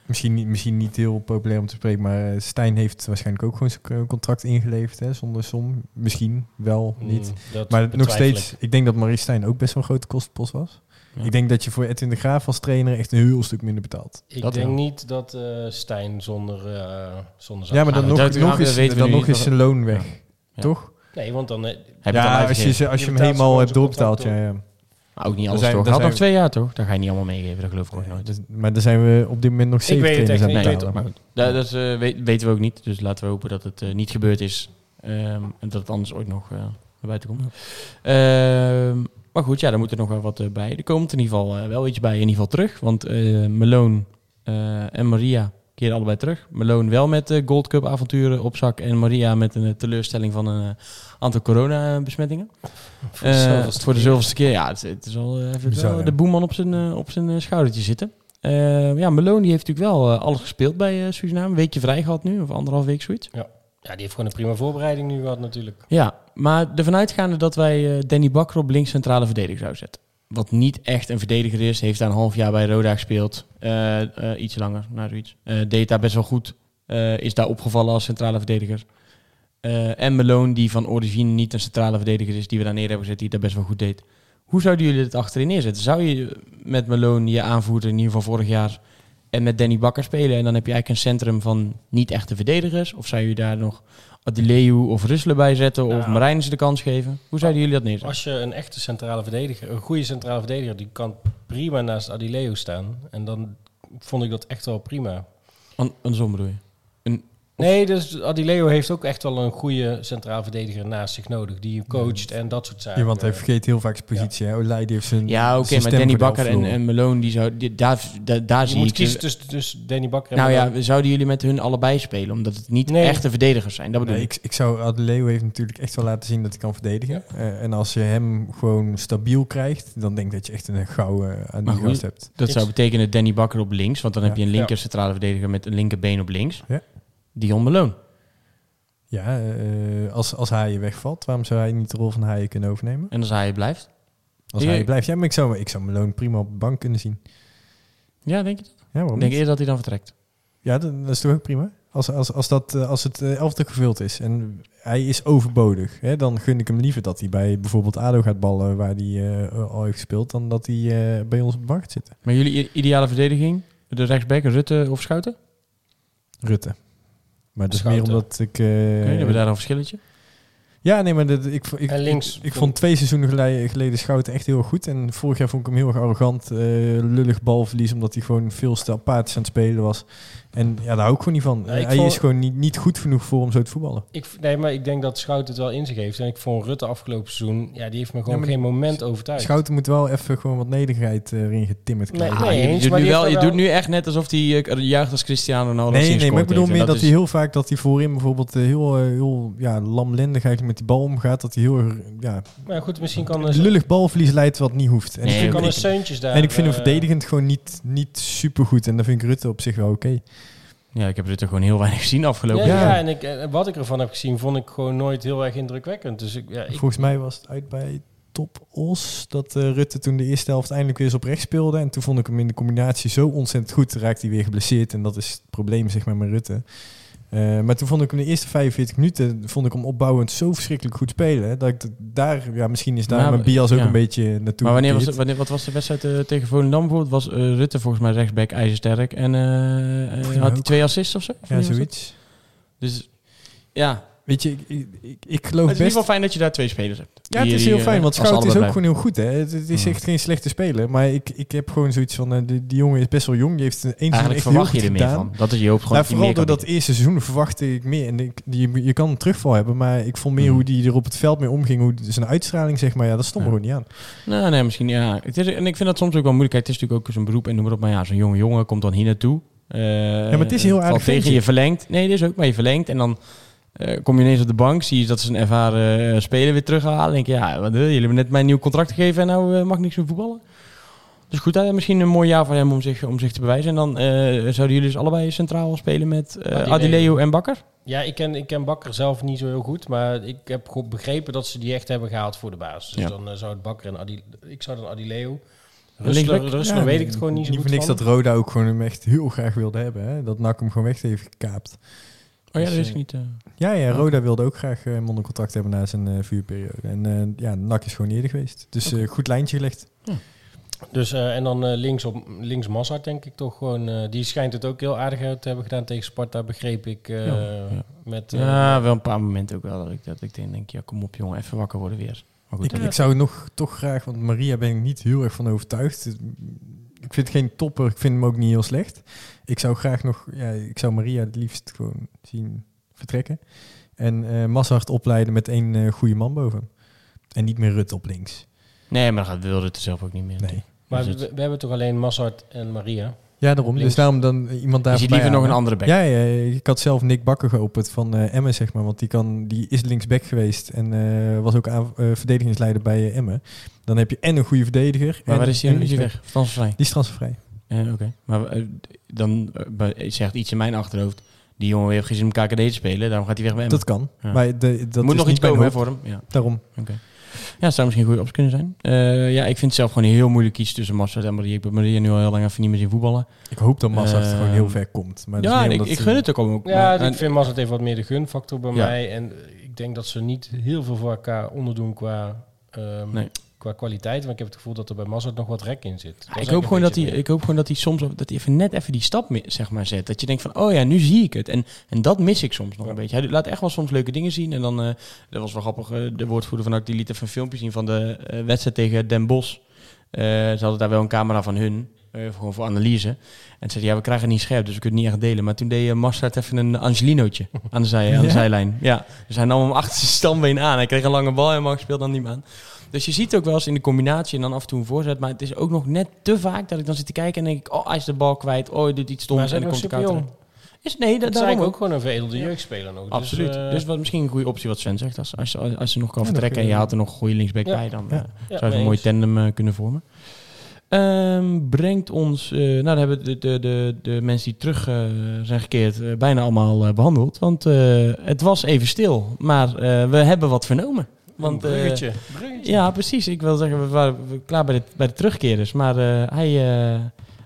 Misschien, niet- misschien niet heel populair om te spreken, maar eh, Stijn heeft waarschijnlijk ook gewoon zijn contract ingeleverd hè, zonder som. Misschien wel niet. mm, maar nog steeds, ik. denk dat Maurice Stijn ook best wel een grote kostenpost was. Ja. Ik denk dat je voor Edwin de Graaf als trainer echt een heel stuk minder betaalt. Ik Dat denk wel. niet dat eh, Stijn zonder, eh zonder Ja, maar dan nog, nog, is, dan nog is zijn loon weg. Ja. Toch? Nee, want dan... eh, Heb dan Ja, als je, als je Je hem helemaal hebt doorbetaald. Ja, ja. Maar ook niet alles zijn- toch. Had nog twee jaar toch? Dat ga je niet allemaal meegeven, dat geloof ik ook nooit. Dus- maar daar zijn we op dit moment nog zeven trainers aan het niet. betalen. Dat, eh, weten we ook niet. Dus laten we hopen dat het niet gebeurd is. Ehm, en dat het anders ooit nog eh, naar buiten komt. Ehm, maar goed, ja, daar moet er nog wel wat eh, bij. Er komt in ieder geval eh, wel iets bij in ieder geval terug. Want eh Malone en Maria keren allebei terug. Malone wel met Gold Cup avonturen op zak. En Maria met een teleurstelling van een aantal corona-besmettingen. Voor de voor de keer. zoveelste keer. Ja, het, het is al even Bizar, wel ja. de boeman op zijn, op zijn schoudertje zitten. Eh, ja, Malone die heeft natuurlijk wel alles gespeeld bij eh Suriname. Een weekje vrij gehad nu, of anderhalf week zoiets. Ja, die heeft gewoon een prima voorbereiding nu gehad natuurlijk. Ja, maar ervan uitgaande dat wij eh, Danny Bakker op links centrale verdediger zouden zetten. Wat niet echt een verdediger is. Heeft daar een half jaar bij Roda gespeeld. Eh, eh, iets langer, nou zoiets. Eh, deed daar best wel goed. Is daar opgevallen als centrale verdediger. En Malone, die van origine niet een centrale verdediger is, die we daar neer hebben gezet, die daar best wel goed deed. Hoe zouden jullie het achterin neerzetten? Zou je met Malone, je aanvoerder in ieder geval vorig jaar, en met Danny Bakker spelen? En dan heb je eigenlijk een centrum van niet echte verdedigers? Of zou je daar nog Adileu of Russelen bij zetten? Of Nou. Marijnissen de kans geven? Hoe zouden jullie dat neerzetten? Als je een echte centrale verdediger, een goede centrale verdediger, die kan prima naast Adileo staan. En dan vond ik dat echt wel prima. An andersom bedoel je? Nee, dus Adileo heeft ook echt wel een goede centraal verdediger naast zich nodig. Die je coacht en dat soort zaken. Ja, want hij vergeet heel vaak zijn positie. hè. Olij heeft zijn Ja, oké, maar Danny Bakker en, en Malone, die zou, die, daar, daar, daar je zie moet ik... kiezen tussen, tussen Danny Bakker en nou Malone. ja, zouden jullie met hun allebei spelen? Omdat het niet Nee. echte verdedigers zijn. Dat bedoel Nee, ik. ik, zou Adeleo heeft natuurlijk echt wel laten zien dat hij kan verdedigen. Eh, en als je hem gewoon stabiel krijgt, dan denk ik dat je echt een gouden aan Maar die gast hebt. Dat Ik- zou betekenen Danny Bakker op links. Want dan heb Ja. je een linker Ja. centrale verdediger met een linkerbeen op links. Ja. Dion Malone. Ja, eh, als, als Haaien wegvalt, waarom zou hij niet de rol van Haaien kunnen overnemen? En als hij blijft. Als. Haaien blijft, ja, maar ik zou, ik zou Malone prima op de bank kunnen zien. Ja, denk je dat? Ja, waarom Ik denk niet? eerder dat hij dan vertrekt. Ja, dat, dat is toch ook prima? Als, als, als, dat, eh, als het eh, elfde gevuld is en hij is overbodig, hè, dan gun ik hem liever dat hij bij bijvoorbeeld ADO gaat ballen, waar hij al heeft gespeeld, dan dat hij bij ons op de bank gaat zitten. Maar jullie ideale verdediging? De rechtsback, Rutte of Schouten? Rutte. Maar dat is meer omdat ik... eh, Oké, hebben we daar een verschilletje? Ja, nee, maar dat, ik, ik, En links ik, ik vond- twee seizoenen geleden, geleden Schouten echt heel goed. En vorig jaar vond ik hem heel erg arrogant, eh, lullig balverlies, omdat hij gewoon veel te apathisch aan het spelen was. En ja, daar hou ik gewoon niet van. Hij vond- is gewoon niet, niet goed genoeg voor om zo te voetballen. Ik, nee, maar ik denk dat Schout het wel in zich heeft. En ik vond Rutte afgelopen seizoen, ja, die heeft me gewoon Ja, geen moment overtuigd. Schouten moet wel even gewoon wat nederigheid eh, erin getimmerd Nee, krijgen. Ah, nee, je, eens, doet maar nu wel, je doet nu echt net alsof hij eh, juicht als Cristiano Ronaldo. Nee, nee, maar ik bedoel meer dat, hij heel vaak dat hij voorin bijvoorbeeld heel, heel ja, lamlendig eigenlijk met die bal omgaat. Dat hij heel erg, ja, Maar goed, misschien kan een, lullig balverlies leidt wat niet hoeft. En, Nee, ik, kan ik- een Seuntjes daar... en ik vind hem eh, verdedigend gewoon niet, niet super goed. En dan vind ik Rutte op zich wel oké. Ja, ik heb Rutte gewoon heel weinig gezien afgelopen Ja, jaar. ja. en ik, eh, wat ik ervan heb gezien, vond ik gewoon nooit heel erg indrukwekkend. Dus ik, ja, ik, Volgens mij was het uit bij Top Os dat eh, Rutte toen de eerste helft eindelijk weer eens op rechts speelde. En toen vond ik hem in de combinatie zo ontzettend goed. Raakte hij weer geblesseerd en dat is het probleem zeg maar met Rutte. Eh, maar toen vond ik hem de eerste 45 minuten vond ik hem opbouwend zo verschrikkelijk goed spelen. Dat ik daar, ja, misschien is daar Maar- mijn bias ook ja. een beetje naartoe. Maar wanneer was, het- wanneer, wat was de wedstrijd eh, tegen Volendam bijvoorbeeld? Was eh, Rutte volgens mij rechtsback ijzersterk. En had hij twee assists of zo? Of Ja, zoiets. Dus ja, Weet je, ik, ik, ik, ik het geloof is in ieder best... geval fijn dat je daar twee spelers hebt. Ja, het is heel eh, fijn, want Schout is ook gewoon heel goed. Hè? Het, het is Ja. echt geen slechte speler. Maar ik, ik heb gewoon zoiets van, eh, die, die jongen is best wel jong. Die heeft een Eigenlijk echt verwacht je er meer van. Dat is je hoop gewoon Nou, vooral door dat eerste seizoen verwachtte ik meer. En ik, die, je kan een terugval hebben, maar ik vond meer Mhm. hoe die er op het veld mee omging. Hoe zijn uitstraling, zeg maar, ja, dat stond er Ja. gewoon niet aan. Nou, nee, misschien ja. Het is, en ik vind dat soms ook wel moeilijk. Het is natuurlijk ook zijn beroep en noem maar op. Maar ja, zo'n jonge jongen komt dan hier naartoe. Eh, maar het is heel valt aardig tegen, je verlengt. Nee, dit is ook, maar je verlengt. En dan eh, kom je ineens op de bank. Zie je dat ze een ervaren eh, speler weer terughalen. denk je, ja, wat, eh, jullie hebben net mij een nieuw contract gegeven en nou mag ik niks meer voetballen. Dus goed, misschien een mooi jaar voor hem om zich, om zich te bewijzen. En dan eh, zouden jullie dus allebei centraal spelen met eh Adileo. Adileo en Bakker? Ja, ik ken, ik ken Bakker zelf niet zo heel goed, maar ik heb goed begrepen dat ze die echt hebben gehaald voor de basis. Dus Ja. dan zou het Bakker en Adi, ik zou dan Adileo. rustig weet ik het gewoon niet zo Niet goed voor niks van. dat Roda ook gewoon hem echt heel graag wilde hebben. Hè? Dat NAC hem gewoon weg heeft gekaapt. Oh ja, Dus, dat eh, ik niet. eh. Ja, ja, Roda wilde ook graag eh, hem onder contract hebben na zijn eh, vuurperiode. En eh, ja, NAC is gewoon eerder geweest. Dus eh, goed lijntje gelegd. Dus, eh, en dan eh, links, op, links Massart denk ik toch gewoon. eh, die schijnt het ook heel aardig uit te hebben gedaan tegen Sparta, begreep ik. eh, Ja, ja. Met, eh, Ja, wel een paar momenten ook wel dat ik, dat ik denk, ja, kom op jongen, even wakker worden weer. Maar goed, Ik, eh, ik zou nog toch graag, want Maria ben ik niet heel erg van overtuigd. Ik vind het geen topper, ik vind hem ook niet heel slecht. Ik zou graag nog, ja, ik zou Maria het liefst gewoon zien vertrekken. En eh Massart opleiden met één eh, goede man boven. hem. En niet meer Rutte op links. nee, maar dat wilde het er zelf ook niet meer. Nee. Maar Dus we, we hebben toch alleen Massart en Maria? Ja, daarom. Links. Dus daarom dan iemand daar je ziet liever nog een andere back. Ja, ja, ik had zelf Nick Bakker geopend van eh Emmen, zeg maar. Want die, kan, die is linksback geweest en eh, was ook aan, eh, verdedigingsleider bij Emmen. Dan heb je en een goede verdediger. Maar waar is hij en nu? Weg? Transfervrij. Die is transfervrij. Eh, Oké. Maar dan bij- zegt iets in mijn achterhoofd. Die jongen heeft geen zin om KKD te spelen. Daarom gaat hij weg bij hem. Dat kan. Ja. Maar de, dat moet is nog niet iets komen hoofd. voor hem. Ja. Daarom. Ja, het zou misschien een goede optie kunnen zijn. Eh, ja, ik vind het zelf gewoon heel moeilijk kiezen tussen Massa en Maria. Ik heb Maria nu al heel lang even niet meer zien voetballen. Ik hoop dat Massart Ehm, gewoon heel ver komt. Maar dat ja, ik, ik gun het ook ook. Ja, maar- ik vind Massart heeft wat meer de gunfactor bij Ja. mij. En ik denk dat ze niet heel veel voor elkaar onderdoen qua, ehm, Nee. Qua kwaliteit. Maar ik heb het gevoel dat er bij Massart nog wat rek in zit. Ja, ik, hoop gewoon dat hij, ik hoop gewoon dat hij soms dat hij even net even die stap zeg maar, zet. Dat je denkt van, oh ja, nu zie ik het. En, en dat mis ik soms nog een beetje. Hij laat echt wel soms leuke dingen zien. En dan, eh, dat was wel grappig, eh, de woordvoerder van die liet even een filmpje zien van de eh, wedstrijd tegen Den Bosch. Ze hadden daar wel een camera van hun, gewoon voor analyse. En ze zeiden, ja, we krijgen het niet scherp, dus we kunnen het niet echt delen. Maar toen deed uh, Mastert even een Angelinootje aan de, zij, aan de Ja? zijlijn. Ja, dus hij nam hem achter zijn stambeen aan. Hij kreeg een lange bal, helemaal gespeeld dan niet meer aan. Dus je ziet ook wel eens in de combinatie en dan af en toe een voorzet. Maar het is ook nog net te vaak dat ik dan zit te kijken en denk ik... Oh, hij is de bal kwijt. Oh, hij doet iets stoms. En dan komt de counter. Is, nee, dat, Dat is ook. ook gewoon een veredelde jeugdspeler nog. Absoluut. Dus, Dus, eh, wat misschien een goede optie wat Sven zegt. Als, als, als, als ze nog kan Ja, vertrekken en je haalt er nog een goede linksback Ja. bij... dan Ja. eh, ja, zou ze een mooi tandem eh, kunnen vormen. Ehm, brengt ons... eh, nou, dan hebben de, de, de, de mensen die terug zijn gekeerd bijna allemaal eh, behandeld. Want eh, het was even stil. Maar eh, we hebben wat vernomen. Want, een eh, bruggetje. bruggetje. ja, precies. Ik wil zeggen, we waren klaar bij de, bij de terugkeerders. Maar eh, hij, eh,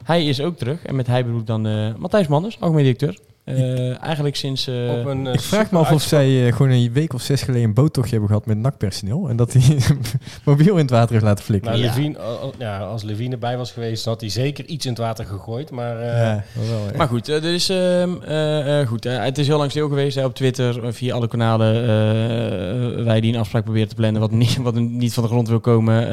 hij is ook terug. En met hij bedoel ik dan Matthijs Manders, algemeen directeur. Eh, eigenlijk sinds... eh, Op een, eh, Ik vraag me af of zij eh, gewoon een week of zes geleden een boottochtje hebben gehad met NAC-personeel. En dat hij mobiel in het water heeft laten flikken. Nou, Ja. Levine, ja, als Levine erbij was geweest, had hij zeker iets in het water gegooid. Maar eh, ja, dat wel, ja. Maar goed, er is, ehm, eh, eh, goed het is heel lang stil geweest hè, op Twitter, via alle kanalen. eh, wij die een afspraak proberen te plannen wat niet, wat niet van de grond wil komen.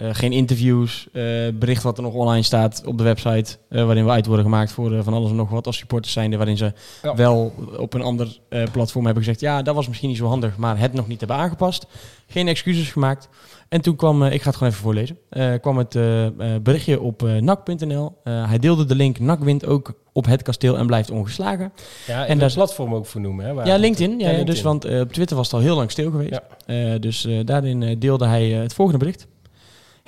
Eh, geen interviews, eh, bericht wat er nog online staat op de website, eh, waarin we uit worden gemaakt voor van alles en nog wat als supporters zijnde, waarin ze Ja. wel op een ander platform hebben gezegd, ja, dat was misschien niet zo handig, maar het nog niet hebben aangepast. Geen excuses gemaakt. En toen kwam, ik ga het gewoon even voorlezen, eh, kwam het eh, berichtje op eh, nak.nl. Hij deelde de link, nak wint ook op het kasteel en blijft ongeslagen. ja, en, daar- platform ook vernoemen. Hè, waar- ja, LinkedIn. Ja, Ja, ja, LinkedIn. Dus, want op Twitter was het al heel lang stil geweest. Ja. Dus daarin deelde hij het volgende bericht.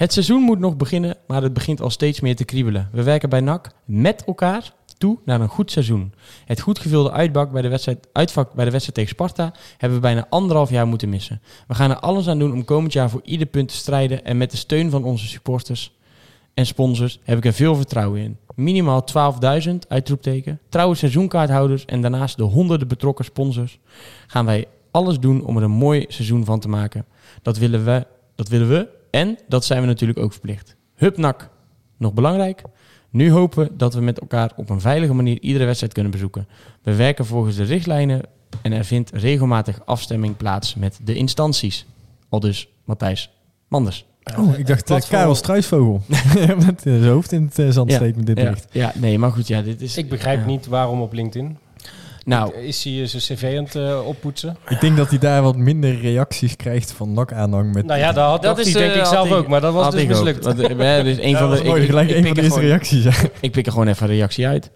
Het seizoen moet nog beginnen, maar het begint al steeds meer te kriebelen. We werken bij NAC met elkaar toe naar een goed seizoen. Het goed gevulde uitbak bij de wedstrijd, uitvak bij de wedstrijd tegen Sparta hebben we bijna anderhalf jaar moeten missen. We gaan er alles aan doen om komend jaar voor ieder punt te strijden en met de steun van onze supporters en sponsors heb ik er veel vertrouwen in. Minimaal 12.000, uitroepteken, trouwe seizoenkaarthouders en daarnaast de honderden betrokken sponsors gaan wij alles doen om er een mooi seizoen van te maken. Dat willen we, dat willen we en dat zijn we natuurlijk ook verplicht. Hupnak, nog belangrijk. Nu hopen dat we met elkaar op een veilige manier iedere wedstrijd kunnen bezoeken. We werken volgens de richtlijnen en er vindt regelmatig afstemming plaats met de instanties. Al dus Matthijs Manders. Oh, ik dacht uh, platform- Karel Struisvogel. met uh, zijn hoofd in het uh, zand Ja, steekt met dit Ja, bericht. ja, nee, maar goed, ja, dit is... Ik begrijp ja. niet waarom op LinkedIn. Nou, Is hij eh, zijn cv aan het eh, oppoetsen? Ik denk dat hij daar wat minder reacties krijgt van NAC-aanhang. Met Nou ja, dat had Dat dat is, hij denk eh, ik had zelf ik- ook, maar dat was dus mislukt. Want, eh, dus een Ja, van dat de, ik, gelijk ik een pik van de er eerste reacties. Ja. Ik pik er gewoon even een reactie uit.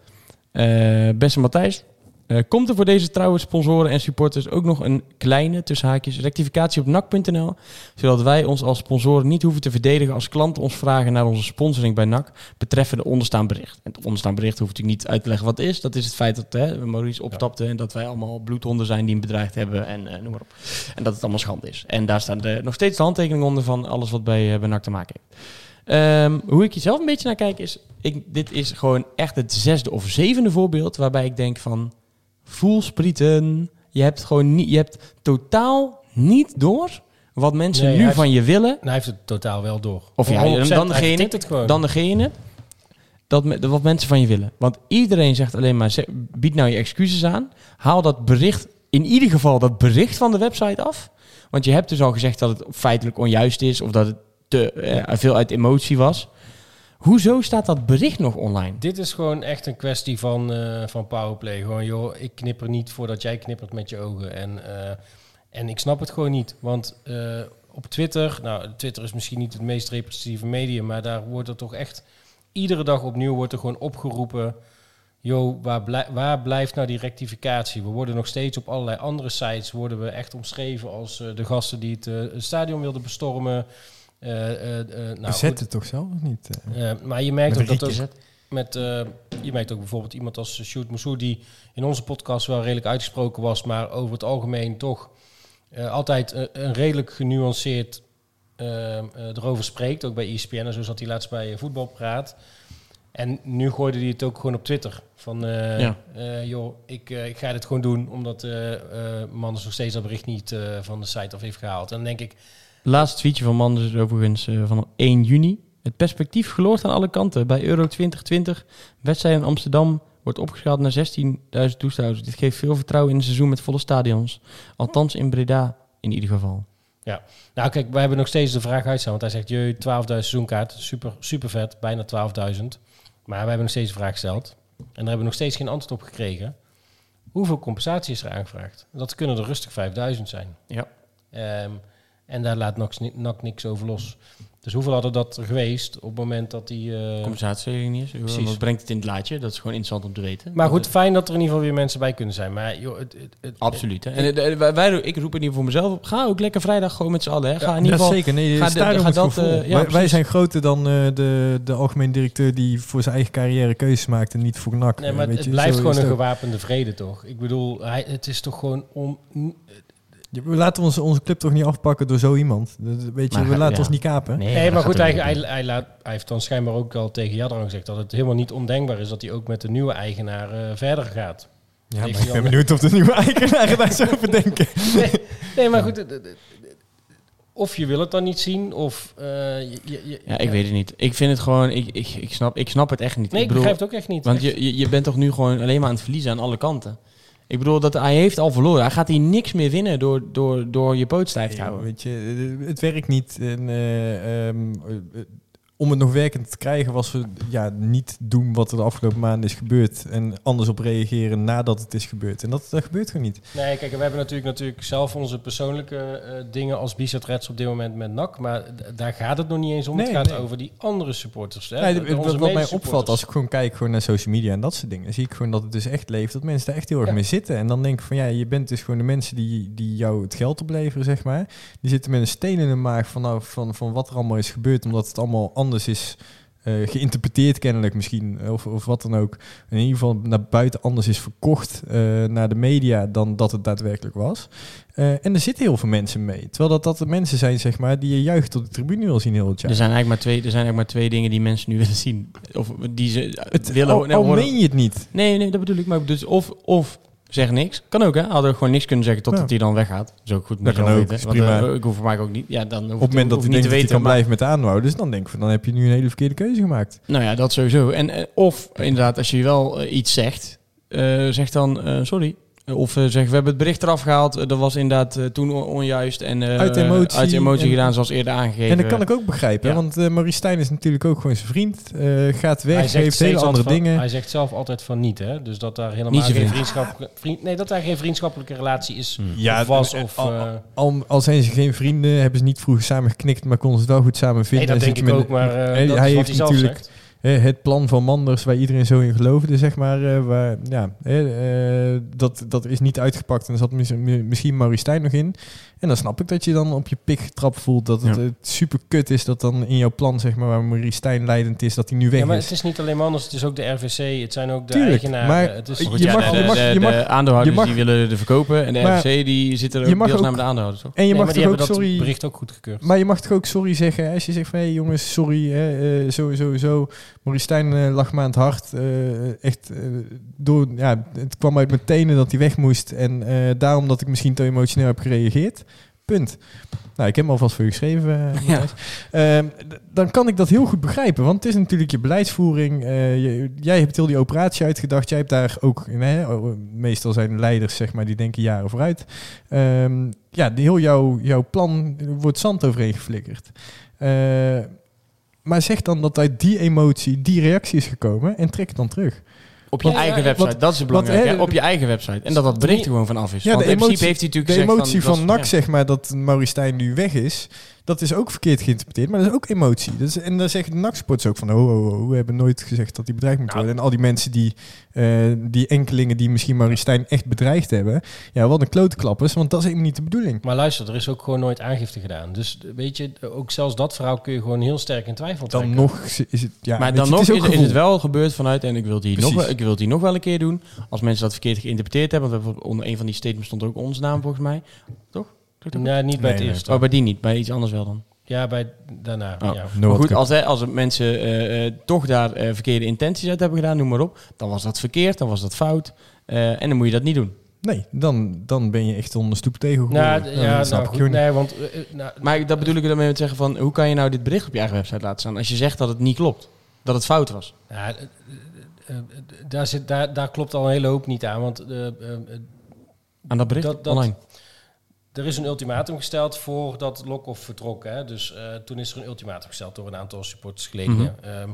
Eh, beste Matthijs, eh, komt er voor deze trouwe sponsoren en supporters ook nog een kleine, tussen haakjes, rectificatie op NAC.nl, zodat wij ons als sponsoren niet hoeven te verdedigen als klanten ons vragen naar onze sponsoring bij NAC betreffende onderstaan bericht. En het onderstaan bericht hoeft natuurlijk niet uit te leggen wat het is. Dat is het feit dat hè, Maurice opstapte en dat wij allemaal bloedhonden zijn die hem bedreigd hebben en eh, noem maar op. En dat het allemaal schande is. En daar staan de, nog steeds de handtekeningen onder van alles wat bij, eh, bij NAC te maken heeft. Ehm, hoe ik hier zelf een beetje naar kijk is, ik, dit is gewoon echt het zesde of zevende voorbeeld waarbij ik denk van, voelsprieten, je hebt gewoon niet, je hebt totaal niet door wat mensen Nee, nu van je willen. En hij heeft het totaal wel door. Of ja, 100%, dan degene- vertikt het gewoon. Dan degene dat, me- wat mensen van je willen. Want iedereen zegt alleen maar, bied nou je excuses aan. Haal dat bericht, in ieder geval dat bericht van de website af. Want je hebt dus al gezegd dat het feitelijk onjuist is of dat het te eh, veel uit emotie was. Hoezo staat dat bericht nog online? Dit is gewoon echt een kwestie van, eh, van powerplay. Gewoon, joh, ik knipper niet voordat jij knippert met je ogen. En, eh, en ik snap het gewoon niet. Want eh, op Twitter, nou, Twitter is misschien niet het meest representatieve medium, maar daar wordt er toch echt iedere dag opnieuw wordt er gewoon opgeroepen. Yo, waar, waar blijft nou die rectificatie? We worden nog steeds op allerlei andere sites worden we echt omschreven als de gasten die het stadion wilden bestormen. Eh, eh, eh, nou, goed. het toch zelf of niet? maar je merkt ook dat met, eh, je merkt ook bijvoorbeeld iemand als Sjoerd Moussou, die in onze podcast wel redelijk uitgesproken was, maar over het algemeen toch eh, altijd een redelijk genuanceerd eh, erover spreekt. Ook bij ESPN en zo zat hij laatst bij Voetbalpraat. En nu gooide hij het ook gewoon op Twitter. Van, eh, Ja. eh, joh, ik, ik ga dit gewoon doen, omdat eh eh Manders nog steeds dat bericht niet eh, van de site af heeft gehaald. En dan denk ik, Laatste tweetje van Manders is overigens eh, van 1 juni. Het perspectief geloort aan alle kanten. Bij Euro 2020, wedstrijd in Amsterdam, wordt opgeschaald naar 16.000 toeschouwers. Dit geeft veel vertrouwen in een seizoen met volle stadions. Althans in Breda in ieder geval. Nou, kijk, wij hebben nog steeds de vraag uitstaan. Want hij zegt, je 12.000 seizoenkaart, super, super vet, bijna 12.000. Maar wij hebben nog steeds de vraag gesteld. En daar hebben we nog steeds geen antwoord op gekregen. Hoeveel compensatie is er aangevraagd? Dat kunnen er rustig 5.000 zijn. Ja. Ehm, en daar laat NAC, ni- NAC niks over los. Dus hoeveel hadden dat er geweest op het moment dat die... eh, Compensatie niet is. Precies. Wat brengt het in het laadje? Dat is gewoon interessant om te weten. maar goed, fijn dat er in ieder geval weer mensen bij kunnen zijn. Maar joh, het, het, het- Absoluut. Hè? En eh, eh, wij, wij- ik roep in ieder geval mezelf op. Ga ook lekker vrijdag gewoon met z'n allen. Hè? Ga in ieder Ja, geval... zeker. Nee, ga het de- ga dat, eh, ja, wij, wij zijn groter dan eh, de, de algemeen directeur die voor zijn eigen carrière keuzes maakt en niet voor NAC. Nee, maar weet het je, blijft gewoon een gewapende vrede, toch? Ik bedoel, hij, het is toch gewoon om... We laten onze, onze club toch niet afpakken door zo iemand. Weet je, Maar we laten ja. ons niet kapen. Nee, maar goed, hij, hij, hij, laat, hij heeft dan schijnbaar ook al tegen Jadran gezegd dat het helemaal niet ondenkbaar is dat hij ook met de nieuwe eigenaar eh, verder gaat. Ja, maar ik ben benieuwd of de nieuwe eigenaren daar zo over denken. Nee, nee maar goed, eh, eh, of je wil het dan niet zien, of... eh, je, Ja, ik weet het niet. Ik vind het gewoon... Ik, ik, ik, snap, ik snap het echt niet. Nee, ik bedoel, begrijp het ook echt niet. Want je, je, je bent toch nu gewoon alleen maar aan het verliezen aan alle kanten. Ik bedoel, dat hij heeft al verloren. Hij gaat hier niks meer winnen door, door, door je poot stijf te houden. weet je, het werkt niet. En, eh, ehm, eh, eh, om het nog werkend te krijgen was we ja, niet doen wat er de afgelopen maanden is gebeurd. En anders op reageren nadat het is gebeurd. En dat, dat gebeurt gewoon niet. Nee, kijk, we hebben natuurlijk, natuurlijk zelf onze persoonlijke eh, dingen als Bizet Reds op dit moment met NAC. Maar daar gaat het nog niet eens om. Nee, het gaat nee. over die andere supporters. Hè? Nee, De- wat- wat mij opvalt als ik gewoon kijk gewoon naar social media en dat soort dingen, zie ik gewoon dat het dus echt leeft. Dat mensen daar echt heel erg Ja. mee zitten. En dan denk ik van ja, je bent dus gewoon de mensen die, die jou het geld opleveren, zeg maar. Die zitten met een steen in de maag van, nou, van, van wat er allemaal is gebeurd, omdat het allemaal anders is eh, geïnterpreteerd kennelijk misschien, of, of wat dan ook. In ieder geval naar buiten anders is verkocht eh, naar de media dan dat het daadwerkelijk was. Eh, en er zitten heel veel mensen mee. Terwijl dat, dat de mensen zijn, zeg maar, die je juicht op de tribune wil zien heel het jaar. Er zijn eigenlijk maar twee, er zijn eigenlijk maar twee dingen die mensen nu willen zien. Of die ze het, willen al, nou, meen je het niet. Nee, nee, dat bedoel ik. Maar dus of, of zeg niks. Kan ook, hè? Hadden we gewoon niks kunnen zeggen totdat Ja. hij dan weggaat. Dat is ook goed. Dat kan ook, weten. Want, prima. eh, ik hoef voor mij ook niet. Ja, dan hoef Op het moment dat hij denkt dat hij kan maar- blijven met aanhouden, dus dan denk ik van dan heb je nu een hele verkeerde keuze gemaakt. Nou ja, dat sowieso. En, eh, of inderdaad, als je wel eh, iets zegt, zeg dan sorry. Of eh, zeg, we hebben het bericht eraf gehaald. eh, dat was inderdaad eh, toen on- onjuist. En, eh, Uit emotie Uit emotie en- gedaan, zoals eerder aangegeven. en dat kan ik ook begrijpen, Ja. want eh Maurice Stijn is natuurlijk ook gewoon zijn vriend. eh, gaat weg, Hij heeft zegt, hele andere van- dingen. hij zegt zelf altijd van niet, hè? Dus dat daar helemaal geen vriend. vriendschappelijke, vriend, nee, dat daar geen vriendschappelijke relatie is. Ja, of was. eh, Of, al- eh, Al, al zijn ze geen vrienden, hebben ze niet vroeger samen geknikt, maar konden ze het wel goed samen nee, vinden. dat En denk ik ook, maar eh, Hij- dat hij is wat heeft hij zelf natuurlijk- zegt. Het plan van Manders, waar iedereen zo in geloofde, zeg maar. eh, waar, ja, eh, dat, dat is niet uitgepakt en er zat mis- mi- misschien Maurice nog in. En dan snap ik dat je dan op je pik getrapt voelt. Dat het Ja. eh, super kut is dat dan in jouw plan, zeg maar, waar Maurice Stijn leidend is, dat hij nu weg Ja, maar is. het is niet alleen Manders, het is ook de RVC, het zijn ook de Tuurlijk, eigenaren. maar het is, je mag- de, je mag- de, de aandeelhouders je mag- die willen er verkopen. En de Maar- RFC die zitten er ook deels de aandeelhouders, toch? en je Nee, mag ook dat sorry... bericht ook goedgekeurd. Maar je mag toch ook sorry zeggen hè, als je zegt van... hé jongens, sorry, hè, eh, zo, zo, zo. Maurice Stijn eh, lag me aan het hart. eh, echt, door, ja, het kwam uit mijn tenen dat hij weg moest. En eh, daarom dat ik misschien te emotioneel heb gereageerd. Punt. Nou, ik heb hem alvast voor je geschreven. eh. Ehm, dan kan ik dat heel goed begrijpen. Want het is natuurlijk je beleidsvoering. eh, je- jij hebt heel die operatie uitgedacht. Jij hebt daar ook... Meestal zijn leiders, zeg maar, die denken jaren vooruit. Ehm, ja, die, heel jouw, jouw plan wordt zand overheen geflikkerd. Eh, maar zeg dan dat uit die emotie die reactie is gekomen en trek het dan terug. Op je eigen website, wat- dat is het hè? op je eigen website. En dat dat bericht er gewoon van af is. Ja, Want de in principe emotie- heeft hij De natuurlijk gezegd emotie van... van, dat- NAC, ja. zeg maar, dat Maurice Stijn nu weg is, dat is ook verkeerd geïnterpreteerd, maar dat is ook emotie. Dus, en dan zeggen de NAC-sports ook van, oh, oh, oh, we hebben nooit gezegd dat hij bedreigd moet worden. En al die mensen die, eh, die enkelingen die misschien Maurice Stijn echt bedreigd hebben, ja, wat een klote klappers, want dat is helemaal niet de bedoeling. Maar luister, er is ook gewoon nooit aangifte gedaan. Dus weet je, ook zelfs dat verhaal kun je gewoon heel sterk in twijfel Dan trekken. nog is het, ja, maar dan je, nog het is, is, ook is het wel gebeurd vanuit, en ik wil hier, nog, ik wil hier nog wel een keer doen. Als mensen dat verkeerd geïnterpreteerd hebben, want we hebben onder een van die statements stond ook onze naam volgens mij. Toch? Nee, niet bij Nee, het nee. eerste. Oh, bij die niet, bij iets anders wel dan. Ja, bij daarna. Oh. Ja. No maar goed, als, hè, als mensen eh, eh, toch daar eh, verkeerde intenties uit hebben gedaan, noem maar op, dan was dat verkeerd, dan was dat fout. Eh, en dan moet je dat niet doen. Nee, dan, dan ben je echt onder stoep tegen Nou, ja, dat snap nou ik goed. gewoon niet. Nee, want... nou, Maar dat bedoel ik ermee met zeggen van, hoe kan je nou dit bericht op je eigen website laten staan als je zegt dat het niet klopt? Dat het fout was. ja, daar, zit, daar, daar klopt al een hele hoop niet aan. Want Aan dat bericht Dat- dat- online. Er is een ultimatum gesteld voordat Lokhoff vertrok. Hè? Dus eh, toen is er een ultimatum gesteld door een aantal supportersgeledingen. Ehm,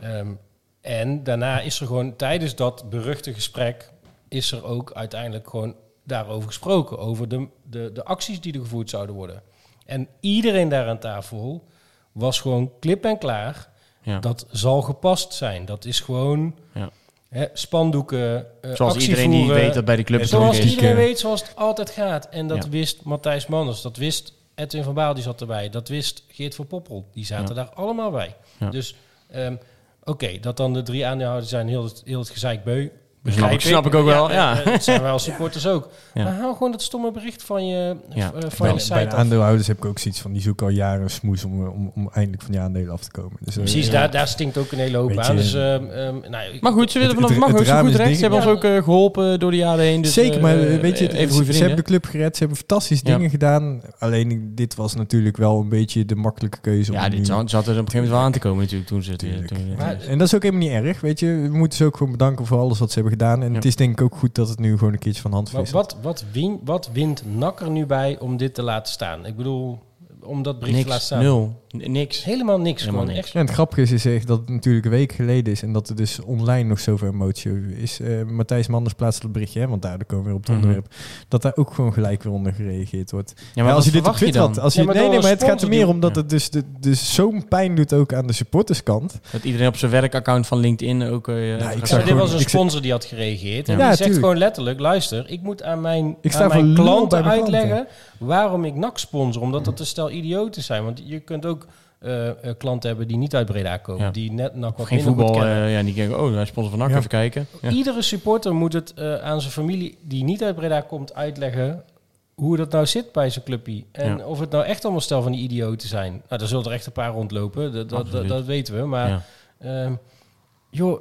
ehm, en daarna is er gewoon tijdens dat beruchte gesprek... is er ook uiteindelijk gewoon daarover gesproken. Over de, de, de acties die er gevoerd zouden worden. En iedereen daar aan tafel was gewoon klip en klaar... Ja. Dat zal gepast zijn. Dat is gewoon Ja. Hè, spandoeken, eh, Zoals actie iedereen die weet dat bij de club ook Zoals is. iedereen weet, zoals het altijd gaat. En dat Ja. wist Matthijs Manders, dat wist Edwin van Baal, die zat erbij. Dat wist Geert van Poppel, die zaten daar allemaal bij. Ja. Dus ehm, oké, dat dan de drie aandeelhouders zijn heel het, heel het gezeik beu. Snap begrijp ik, snap ik ook wel, ja. eh, Dat zijn wij als supporters ook. Ja. Maar haal gewoon dat stomme bericht van je, Ja. eh, van Bij, je bij site de af. aandeelhouders heb ik ook zoiets van, die zoeken al jaren smoes om, om, om eindelijk van die aandelen af te komen. Dus, eh, Precies, ja. daar, daar stinkt ook een hele hoop aan. Dus, ehm, ehm, nou, Maar goed, ze willen vanaf het- mag goed recht. Ze hebben Ja. ons ook eh, geholpen door de jaren heen. Dus, Zeker, maar eh, eh, weet je, even ze, hebben de club gered, ze hebben fantastische Ja. dingen gedaan. Alleen dit was natuurlijk wel een beetje de makkelijke keuze. om Ja, dit zat, zat er op een gegeven moment wel aan te komen natuurlijk toen ze het... Tuurlijk. Toen, eh, Maar- En dat is ook helemaal niet erg, weet je. We moeten ze ook gewoon bedanken voor alles wat ze hebben gedaan. En Ja. het is denk ik ook goed dat het nu gewoon een keertje van hand Maar wat, wat, win, wat wint NAC er nu bij om dit te laten staan? Ik bedoel, om dat bericht te laten niks, staan. nul, N- niks. Helemaal niks. Helemaal gewoon. niks. Echt. Ja, en het grappige is, is echt dat het natuurlijk een week geleden is en dat er dus online nog zoveel emotie is. Eh, Matthijs Manders plaatst dat berichtje, hè, want daar komen we weer op het Mhm. onderwerp. Dat daar ook gewoon gelijk weer onder gereageerd wordt. Ja, Ja, maar als je dit op Twitter had, als je, Ja, maar nee, nee, maar het gaat er meer om dat Ja. het dus, de, dus zo'n pijn doet ook aan de supporterskant. Dat iedereen op zijn werkaccount van LinkedIn ook... eh, ik zag Ja, zeggen. dit gewoon- was een ik sponsor die had gereageerd. En Ja. die Ja, zegt tuurlijk. gewoon letterlijk, luister, ik moet aan mijn, Ik sta aan voor mijn klanten uitleggen waarom ik NAC sponsor. Omdat dat een stel idioten zijn. Want je kunt ook eh, eh, klanten hebben die niet uit Breda komen. Ja. Die net NAC wat Geen voetbal, eh, ja, die denken, oh, hij sponsor van NAC, Ja. even kijken. Ja. Iedere supporter moet het aan zijn familie die niet uit Breda komt uitleggen hoe dat nou zit bij zijn clubje. En Ja. of het nou echt allemaal stel van die idioten zijn. Nou, er zullen er echt een paar rondlopen, dat, dat, dat, weten we. Maar Ja. Ehm, joh,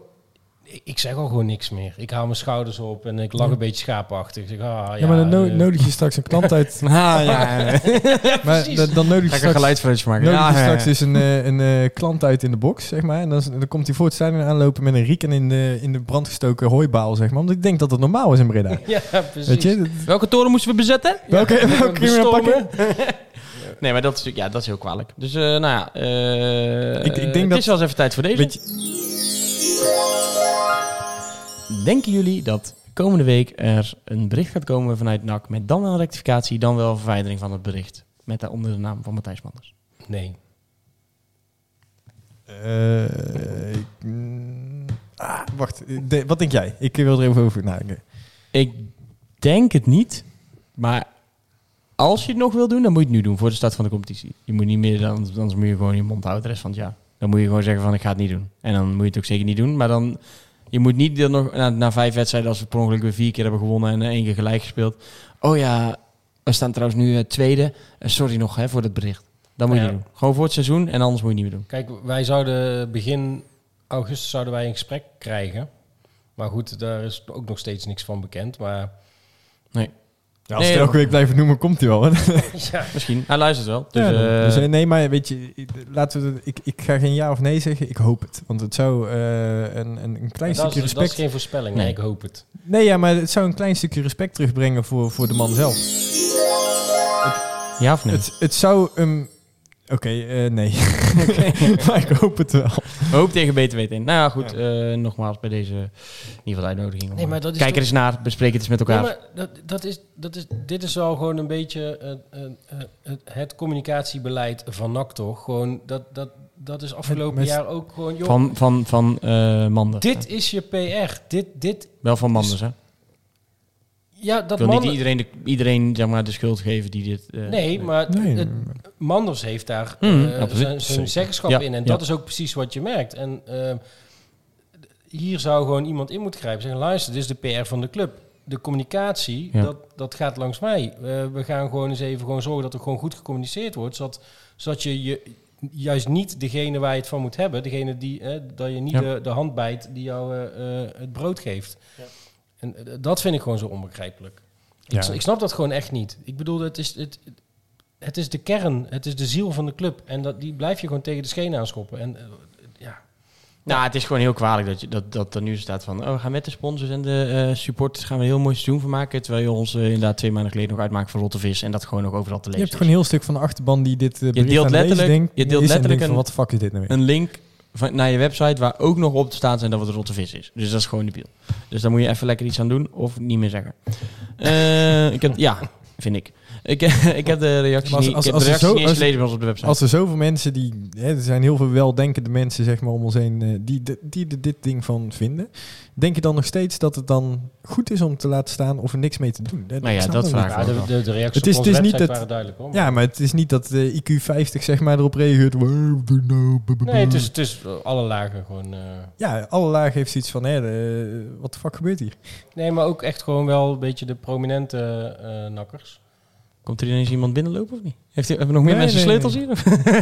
ik, zeg al gewoon niks meer. Ik haal mijn schouders op en ik lach een beetje schaapachtig. Ik zeg, ah, ja, Ja, maar dan no- nodig je straks een klant uit. Ah, ja, ja. maar precies. dan, dan nodig je een straks, geluidsfreutje maken. nodig Ja, je ja, straks dus een, eh, een eh, klant uit in de box, zeg maar. En dan, dan komt hij voor het stadion aanlopen met een rieken in de, in de brandgestoken hooibaal, zeg maar. Omdat ik denk dat het normaal is in Breda. Ja, precies. Weet je? dat- Welke toren moesten we bezetten? Welke, Ja, welke kun je bestormen. pakken? Nee, maar dat is, ja, dat is heel kwalijk. Dus, eh, nou ja, eh, Ik- ik denk het dat- is wel eens even tijd voor deze. Weet je, Denken jullie dat komende week er een bericht gaat komen vanuit NAC met dan wel een rectificatie, dan wel een verwijdering van het bericht? Met daaronder de naam van Matthijs Manders. Nee. Eh, ik- mm, ah, wacht, de- wat denk jij? Ik wil er even over nadenken. Ik denk het niet, maar als je het nog wil doen, dan moet je het nu doen voor de start van de competitie. Je moet niet meer, dan, anders moet je gewoon je mond houden de rest van het jaar. Dan moet je gewoon zeggen van ik ga het niet doen. En dan moet je het ook zeker niet doen, maar dan... Je moet niet dan nog na, na vijf wedstrijden, als we per ongeluk weer vier keer hebben gewonnen en één keer gelijk gespeeld. Oh ja, we staan trouwens nu eh, tweede. Eh, sorry nog hè, voor het bericht. Dat moet je Ja. doen. Gewoon voor het seizoen en anders moet je niet meer doen. Kijk, wij zouden begin augustus zouden wij een gesprek krijgen. Maar goed, daar is ook nog steeds niks van bekend. Maar Nee. Ja, als Nee, we elke week blijven noemen, komt hij wel. ja. Misschien. Hij luistert wel. Dus, Ja, eh, dus, eh, nee, maar weet je, ik- laten we, het- ik, ik ga geen ja of nee zeggen. Ik hoop het. Want het zou eh, een, een, een klein Dat stukje is, dat is respect... geen voorspelling, Nee. nee, ik hoop het. Nee, ja, maar het zou een klein stukje respect terugbrengen voor, voor de man zelf. ja of nee? Het, het zou hem... Oké, eh, nee. maar ik hoop het wel. Hoop tegen beter weten. Nou ja, goed. eh, nogmaals bij deze in ieder geval de uitnodiging. Nee, maar dat is Kijk er toch- eens naar. Bespreek het eens met elkaar. Nee, maar dat, dat is, dat is, dit is wel gewoon een beetje eh, het, communicatiebeleid van NAC toch? Gewoon, dat, dat, dat is afgelopen Met- jaar ook gewoon... Joh, van van, van eh Manders. dit is je PR. Dit, dit, Wel van Manders, hè? ja, Ik dat wil man... niet iedereen de, iedereen zeg maar, de schuld geven die dit... eh, Nee, maar Nee, het, Manders heeft daar Mm, eh, zijn, zeggenschap Ja, in. En ja. dat is ook precies wat je merkt. En eh, hier zou gewoon iemand in moeten grijpen. Zeggen, luister, dit is de PR van de club. De communicatie, Ja. dat, dat gaat langs mij. Eh, we gaan gewoon eens even gewoon zorgen dat er gewoon goed gecommuniceerd wordt. Zodat, zodat je, je juist niet degene waar je het van moet hebben. Degene die, eh, dat je niet Ja. de, de hand bijt die jou eh, eh, het brood geeft. En dat vind ik gewoon zo onbegrijpelijk. Ja. Ik, ik snap dat gewoon echt niet. Ik bedoel, het is, het, het is de kern, het is de ziel van de club. En dat, die blijf je gewoon tegen de schenen aanschoppen. En eh, ja, Nou, het is gewoon heel kwalijk dat, je, dat, dat er nu staat van... Oh, we gaan met de sponsors en de eh, supporters gaan we een heel mooi seizoen van maken. Terwijl je ons eh, inderdaad twee maanden geleden nog uitmaakt voor Rotte Vis. En dat gewoon nog overal te Je lezen hebt gewoon een heel stuk van de achterban die dit uh, deelt letterlijk- denkt, je deelt letterlijk van, een- wat de fuck is dit nou weer? een link van, naar je website waar ook nog op te staan zijn dat het Rotte Vis is. Dus dat is gewoon debiel. Dus daar moet je even lekker iets aan doen of niet meer zeggen. Eh, ik heb, ja, vind ik. Ik, ik heb de reacties als- niet, als- ik heb als de er reacties zo- niet eens als- gelezen bij ons op de website. Als er zoveel mensen die... Hè, er zijn heel veel weldenkende mensen zeg maar, om ons heen eh, die, die, die er dit ding van vinden. Denk je dan nog steeds dat het dan goed is om te laten staan of er niks mee te doen? Nou ja, dat vraag ik ja de, de, de reacties Het is- op het onze is niet website dat- waren duidelijk. Hoor. Ja, maar het is niet dat de IQ 50 zeg maar erop reageert. "Wow, doe nou, bu- bu- nee, het bu." is, het is eh, alle lagen gewoon... eh, Ja, alle lagen heeft zoiets van, hè, eh, wat de fuck gebeurt hier? nee, maar ook echt gewoon wel een beetje de prominente eh, nakkers. Komt er ineens iemand binnenlopen of niet? Heeft hij, hebben we nog meer Nee, mensen nee, sleutels nee.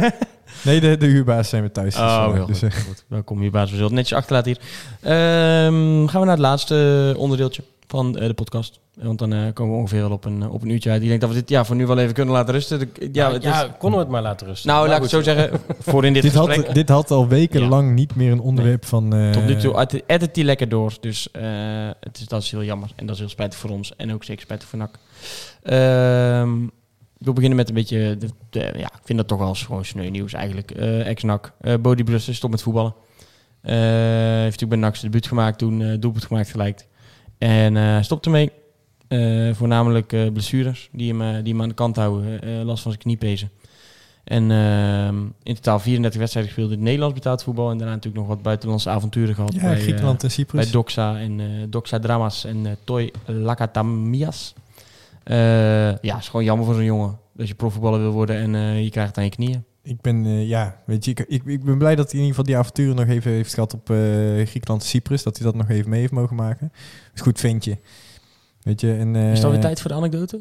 hier? Nee, de, de huurbaas zijn we thuis. dus, Oh, eh, dus, goed. eh, goed. Welkom baas. We zullen het netjes achterlaten hier. Ehm, gaan we naar het laatste onderdeeltje van eh, de podcast. Want dan eh, komen we ongeveer wel op een, op een uurtje uit. Ik denk dat we dit ja, voor nu wel even kunnen laten rusten. De- Ja, het ja is- konden we het maar laten rusten. nou, Maar laat ik het zo zeggen. Voor in dit, dit, gesprek. had, dit had al wekenlang niet meer een onderwerp van... eh, Tot nu toe edit die lekker door. Dus eh, het is, dat is heel jammer. En dat is heel spijtig voor ons. En ook zeker spijtig voor NAC. Ehm, ik wil beginnen met een beetje... De, de- ja, ik vind dat toch wel eens gewoon sneu nieuws eigenlijk. Eh Ex-NAC. Eh Bodie Brussen stopt met voetballen. Eh, heeft natuurlijk bij NAC zijn debuut gemaakt. Toen eh doelpunt gemaakt gelijk. En eh stopt ermee. Eh, voornamelijk eh, blessures die hem, die hem aan de kant houden. Last van zijn kniepezen. En ehm, in totaal 34 wedstrijden gespeeld in het Nederlands betaald voetbal. En daarna natuurlijk nog wat buitenlandse avonturen gehad. ja, bij, Griekenland en Cyprus. bij Doxa en Doxa Dramas en Toy Lakatamias. Ja, is gewoon jammer voor zo'n jongen. Dat je profvoetballer wil worden en je krijgt het aan je knieën. Ik ben, eh, ja, weet je, ik, ik, ik ben blij dat hij in ieder geval die avonturen nog even heeft gehad op eh, Griekenland en Cyprus. Dat hij dat nog even mee heeft mogen maken. Is goed ventje. Weet je, en, eh, Is het alweer tijd voor de anekdote?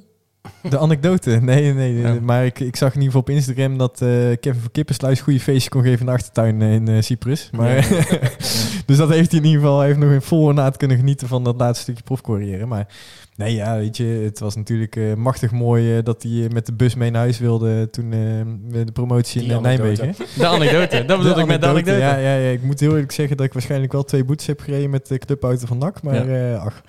De anekdote? Nee, nee. Ja. Maar ik, ik zag in ieder geval op Instagram dat eh, Kevin van Kippensluis een goede feestje kon geven in de achtertuin in Cyprus. Maar, dus dat heeft hij in ieder geval heeft nog in vol naad kunnen genieten van dat laatste stukje profcarrière. Maar nee, ja, weet je, het was natuurlijk eh, machtig mooi eh, dat hij eh, met de bus mee naar huis wilde toen de promotie in Die. Nijmegen. De anekdote, dat bedoel ik met de anekdote. Ja, ja, ja, ik moet heel eerlijk zeggen dat ik waarschijnlijk wel twee boetes heb gereden met de clubauto van NAC. Maar eh, ach,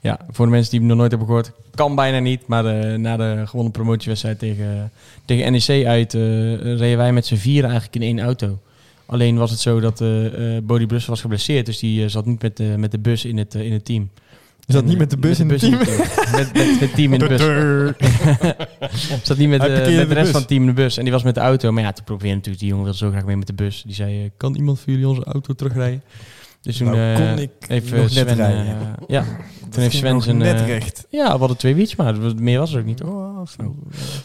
Ja, voor de mensen die hem nog nooit hebben gehoord, kan bijna niet. Maar na de gewonnen promotiewedstrijd tegen, tegen NEC uit, reden wij met z'n vieren eigenlijk in één auto. Alleen was het zo dat Bodie Brussel was geblesseerd, dus die zat niet met de, met de bus in het, in het team. Is dat En, niet eh, met de bus in het team? met, team in de bus. zat niet met, Hij de, met de de rest van het team in de bus. En die was met de auto. Maar ja, toen probeerde natuurlijk die jongen wilde zo graag mee met de bus. Die zei, eh, kan iemand voor jullie onze auto terugrijden? Dus toen Nou, eh, kon ik heeft nog eh, net rijden. eh, ja, toen heeft Sven zijn... net recht. ja, we hadden twee wiets, maar meer was er ook niet? Oh, zo.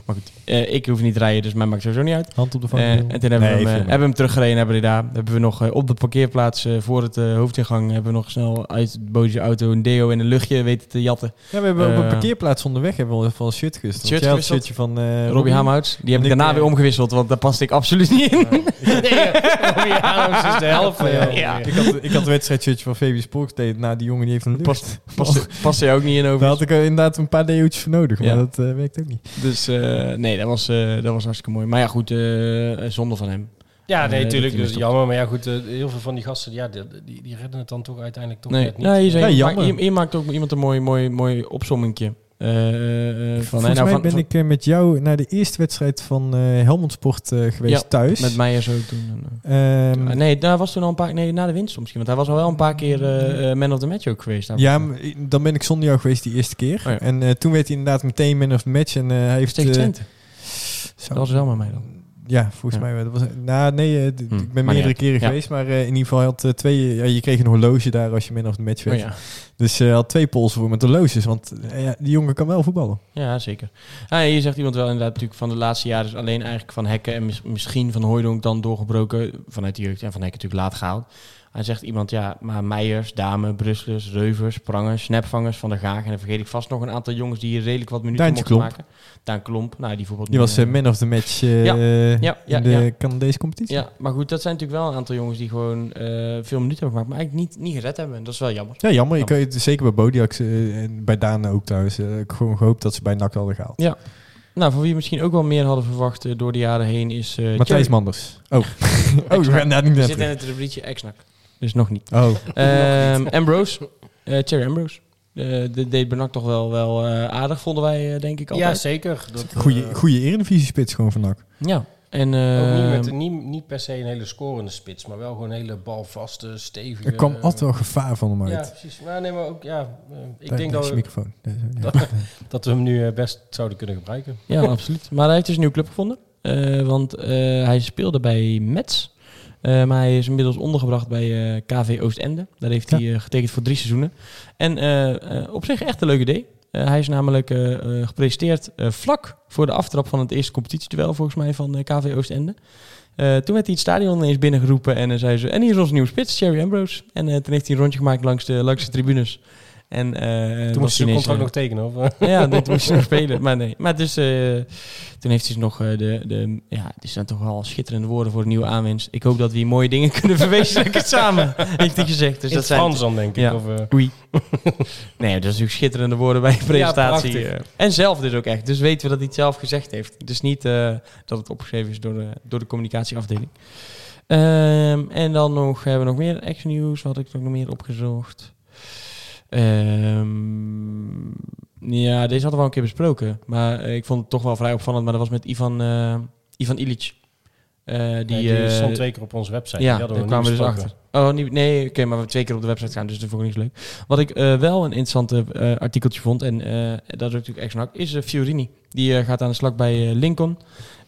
Maar goed, ik hoef niet te rijden, dus mij maakt sowieso niet uit. Hand op de vangrail. en toen hebben, we, hem, hebben we hem teruggereden naar Breda. Hebben we nog op de parkeerplaats voor het hoofdingang... hebben we nog snel uit de bootje auto een deo in een luchtje weten te jatten. Ja, we hebben op een parkeerplaats onderweg hebben we even een shirt gewisseld. Shirt shirtje van Robbie Hamhouts. Die heb ik daarna weer omgewisseld, want daar paste ik absoluut niet in. nee, Robbie Adams is de helft van jou. Ja. Ik had, wedstrijdshirtje van Fabius Sporks. Nou, die jongen die heeft een lucht. Past, past, past er ook niet in Daar over. had ik er inderdaad een paar deootjes voor nodig, maar Ja. dat eh, werkt ook niet. Dus eh, nee, dat was, eh, dat was hartstikke mooi. Maar ja, goed, eh zonde van hem. Ja, nee, natuurlijk. hij Dus jammer. Maar ja, goed, eh, heel veel van die gasten, ja, die, die, die redden het dan toch uiteindelijk toch Nee, net niet. nee je, zei, Ja, jammer. maakt, je, je maakt ook iemand een mooi, mooi, mooi opzommingje. Eh, van, Volgens nou, mij van- ben ik met jou naar de eerste wedstrijd van eh Helmond Sport geweest Ja, thuis. Met mij en zo toen. eh. Ehm, nee, daar was toen al een paar... Nee, na de winst misschien. Want hij was al wel een paar keer man of the match ook geweest. daar. ja, maar dan ben ik zonder jou geweest die eerste keer. Oh ja. En toen werd hij inderdaad meteen man of the match. En hij heeft... Tegen Twente. zo- Dat was wel met mij dan. Ja, volgens Ja. mij. Dat was, nou, nee, eh, Hm, ik ben meerdere keren Ja. geweest. Maar eh, in ieder geval had eh, twee... Ja, je kreeg een horloge daar als je man of the match Oh, werd. ja. Dus hij had twee polsen voor met horloges. Want die jongen kan wel voetballen. ja, zeker. Ah, hier zegt iemand wel inderdaad natuurlijk van de laatste jaren... is alleen eigenlijk van Hekken en mis- misschien van Hooijdonk dan doorgebroken. Vanuit de jeugd en van Hekken natuurlijk laat gehaald. Hij zegt iemand, ja, maar Meijers, Dame, Brusselers, Reuvers, Prangers, Snapvangers, Van der Gaag. En dan vergeet ik vast nog een aantal jongens die hier redelijk wat minuten Daantje mochten Klomp. maken. Daan Klomp, nou die voetbal Die was eh, man of the match eh, Ja. Ja, ja, in de ja. Canadese competitie. Ja, maar goed, dat zijn natuurlijk wel een aantal jongens die gewoon veel minuten hebben gemaakt, maar eigenlijk niet, niet gered hebben. Dat is wel jammer. Ja, jammer. Ik weet zeker bij Bodiax eh, en bij Daan ook thuis. ik gewoon gehoopt dat ze bij NAC hadden gehaald. Nou, van wie we misschien ook wel meer hadden verwacht door de jaren heen is... Matthijs. Manders. Oh, oh we gaan daar niet We zitten in het rubriekje Exnak. Dus nog niet. Oh, Ehm Ambrose. eh Thierry Ambrose. Eh de deed Benak toch wel, wel eh, aardig, vonden wij eh, denk ik Ja, altijd. zeker. Dat, goeie, eh, goeie eredivisie-spits gewoon van NAC. Ja. En, ook niet, ehm, met, niet, niet per se een hele scorende spits, maar wel gewoon een hele balvaste, stevige... Er kwam altijd wel gevaar van hem Ja, uit. precies. Maar nee, maar ook, ja, ik Daar- denk daar dat we, microfoon. Dat, dat we hem nu best zouden kunnen gebruiken. Ja, absoluut. Maar hij heeft dus een nieuwe club gevonden. Eh, want eh, hij speelde bij Mets. Eh, maar hij is inmiddels ondergebracht bij eh, KV Oostende. Daar heeft hij eh, getekend voor drie seizoenen. En op zich echt een leuk idee. Hij is namelijk gepresenteerd vlak voor de aftrap van het eerste competitieduel volgens mij van KV Oostende. Toen werd hij het stadion ineens binnengeroepen en zei ze... En hier is onze nieuwe spits, Cherry Ambrose. En toen heeft hij een rondje gemaakt langs de, langs de tribunes. En, eh, Toen moest hij zijn contract nog tekenen, of? ja, dit moest hij nog spelen. Maar nee. Maar dus, toen heeft hij nog eh, de, de... Ja, het is dan toch wel schitterende woorden voor de nieuwe aanwinst. Ik hoop dat we hier mooie dingen kunnen verwezenlijken samen. Heeft hij gezegd. Dus In dat het zijn... Frans dan, denk ik. Ja. Of, Oei. nee, dat is natuurlijk schitterende woorden bij een presentatie. eh. en zelf dus ook echt. Dus weten we dat hij het zelf gezegd heeft. Dus niet dat het opgeschreven is door de, door de communicatieafdeling. Ehm, en dan nog, hebben we nog meer action news. Wat had ik nog meer opgezocht? Ehm, ja, deze hadden we al een keer besproken. Maar eh, ik vond het toch wel vrij opvallend. Maar dat was met Ivan, eh Ivan Ilic. Eh, die, stond twee keer op onze website. ja, daar we kwamen we dus achter. Oh, niet, nee, oké, maar we twee keer op de website gaan, dus dat vond ik niet leuk. Wat ik wel een interessant artikeltje vond, en dat is natuurlijk echt is Fiorini. Die gaat aan de slag bij Lincoln.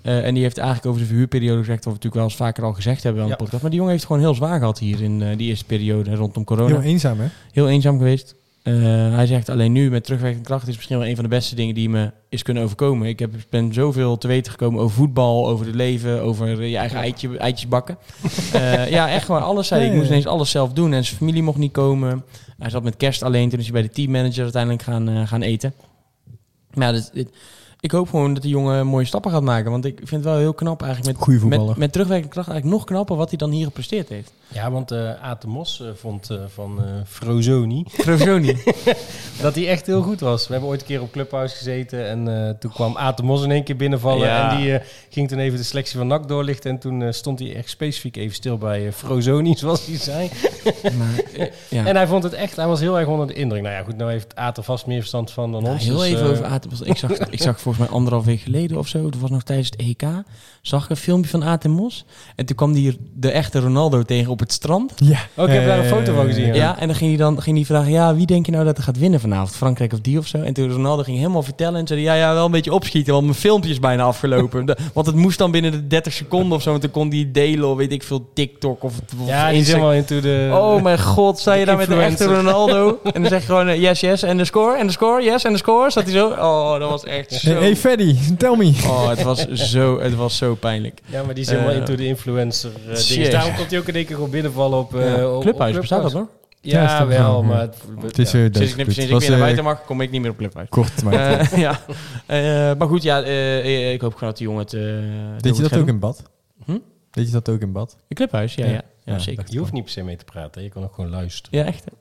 Eh, en die heeft eigenlijk over de verhuurperiode gezegd, wat we natuurlijk wel eens vaker al gezegd hebben aan Ja. de podcast. Maar die jongen heeft het gewoon heel zwaar gehad hier in eh, die eerste periode rondom corona. Heel eenzaam, hè? Heel eenzaam geweest. Eh, hij zegt alleen nu met terugwerkende kracht is misschien wel een van de beste dingen die me is kunnen overkomen. Ik heb, ben zoveel te weten gekomen over voetbal, over het leven, over je eigen eitje, eitjes bakken. Ja, echt gewoon alles. Zei. Ik moest ineens alles zelf doen en zijn familie mocht niet komen. Hij zat met kerst alleen, toen is hij bij de teammanager uiteindelijk gaan, gaan eten. Maar ja, dit, dit- ik hoop gewoon dat die jongen mooie stappen gaat maken. Want ik vind het wel heel knap eigenlijk met, Goeie voetballer. met, met terugwerkende kracht eigenlijk nog knapper wat hij dan hier gepresteerd heeft. Ja, want eh Aad de Mos eh, vond eh, van eh Frozoni Frozoni. dat hij echt heel goed was. We hebben ooit een keer op Clubhouse gezeten en eh, toen kwam Aad de Mos in één keer binnenvallen. Ja. En die eh, ging toen even de selectie van NAC doorlichten. En toen eh, stond hij echt specifiek even stil bij Frozoni, zoals hij zei. maar, ja. En hij vond het echt, hij was heel erg onder de indruk. Nou ja, goed, nou heeft Aad er vast meer verstand van dan Nou, ons. heel dus, even over Aten. Ik zag, ik zag volgens mij anderhalf week geleden of zo, dat was nog tijdens het EK, zag ik een filmpje van Aten Mos. En toen kwam die de echte Ronaldo tegen op het strand. Ja. Oh, ik heb daar een Eh, foto van gezien. Ja, en dan ging hij dan ging hij vragen, ja, wie denk je nou dat er gaat winnen vanavond? Frankrijk of die of zo? En toen Ronaldo ging helemaal vertellen en zei, ja, ja, wel een beetje opschieten, want mijn filmpje is bijna afgelopen. De- want het moest dan binnen de 30 seconden of zo, want toen kon hij delen of weet ik veel, TikTok of, of Ja, die is Instagram. helemaal into de... Oh mijn god, sta je daar met de echte. Ronaldo? En dan zeg je gewoon eh, yes, yes, en de score, en de score, yes, en de score. Zat hij zo? Oh, dat was echt zo... hey Freddy, tell me. Oh, het was zo, het was zo pijnlijk. Ja, maar die is helemaal Eh, into de influencer uh, dingen. Daarom komt hij ook in één keer gewoon binnenvallen op... eh Ja. op- Clubhuis, op bestaat dat nog? Ja, wel, maar... Het, Het is ja. eh, Sinds ik, sinds ik weer naar eh, buiten mag, kom ik niet meer op Clubhuis. Kort, maar Eh, ja, Eh, maar goed, ja, eh, ik hoop gewoon dat die jongen het. eh, Deed je dat ook in bad? Hm? Deed je dat ook in bad? In Clubhuis? Ja, Ja. ja. Ja, Ja, zeker. Je hoeft niet per se mee te praten, je kan ook gewoon luisteren. Ja, echt.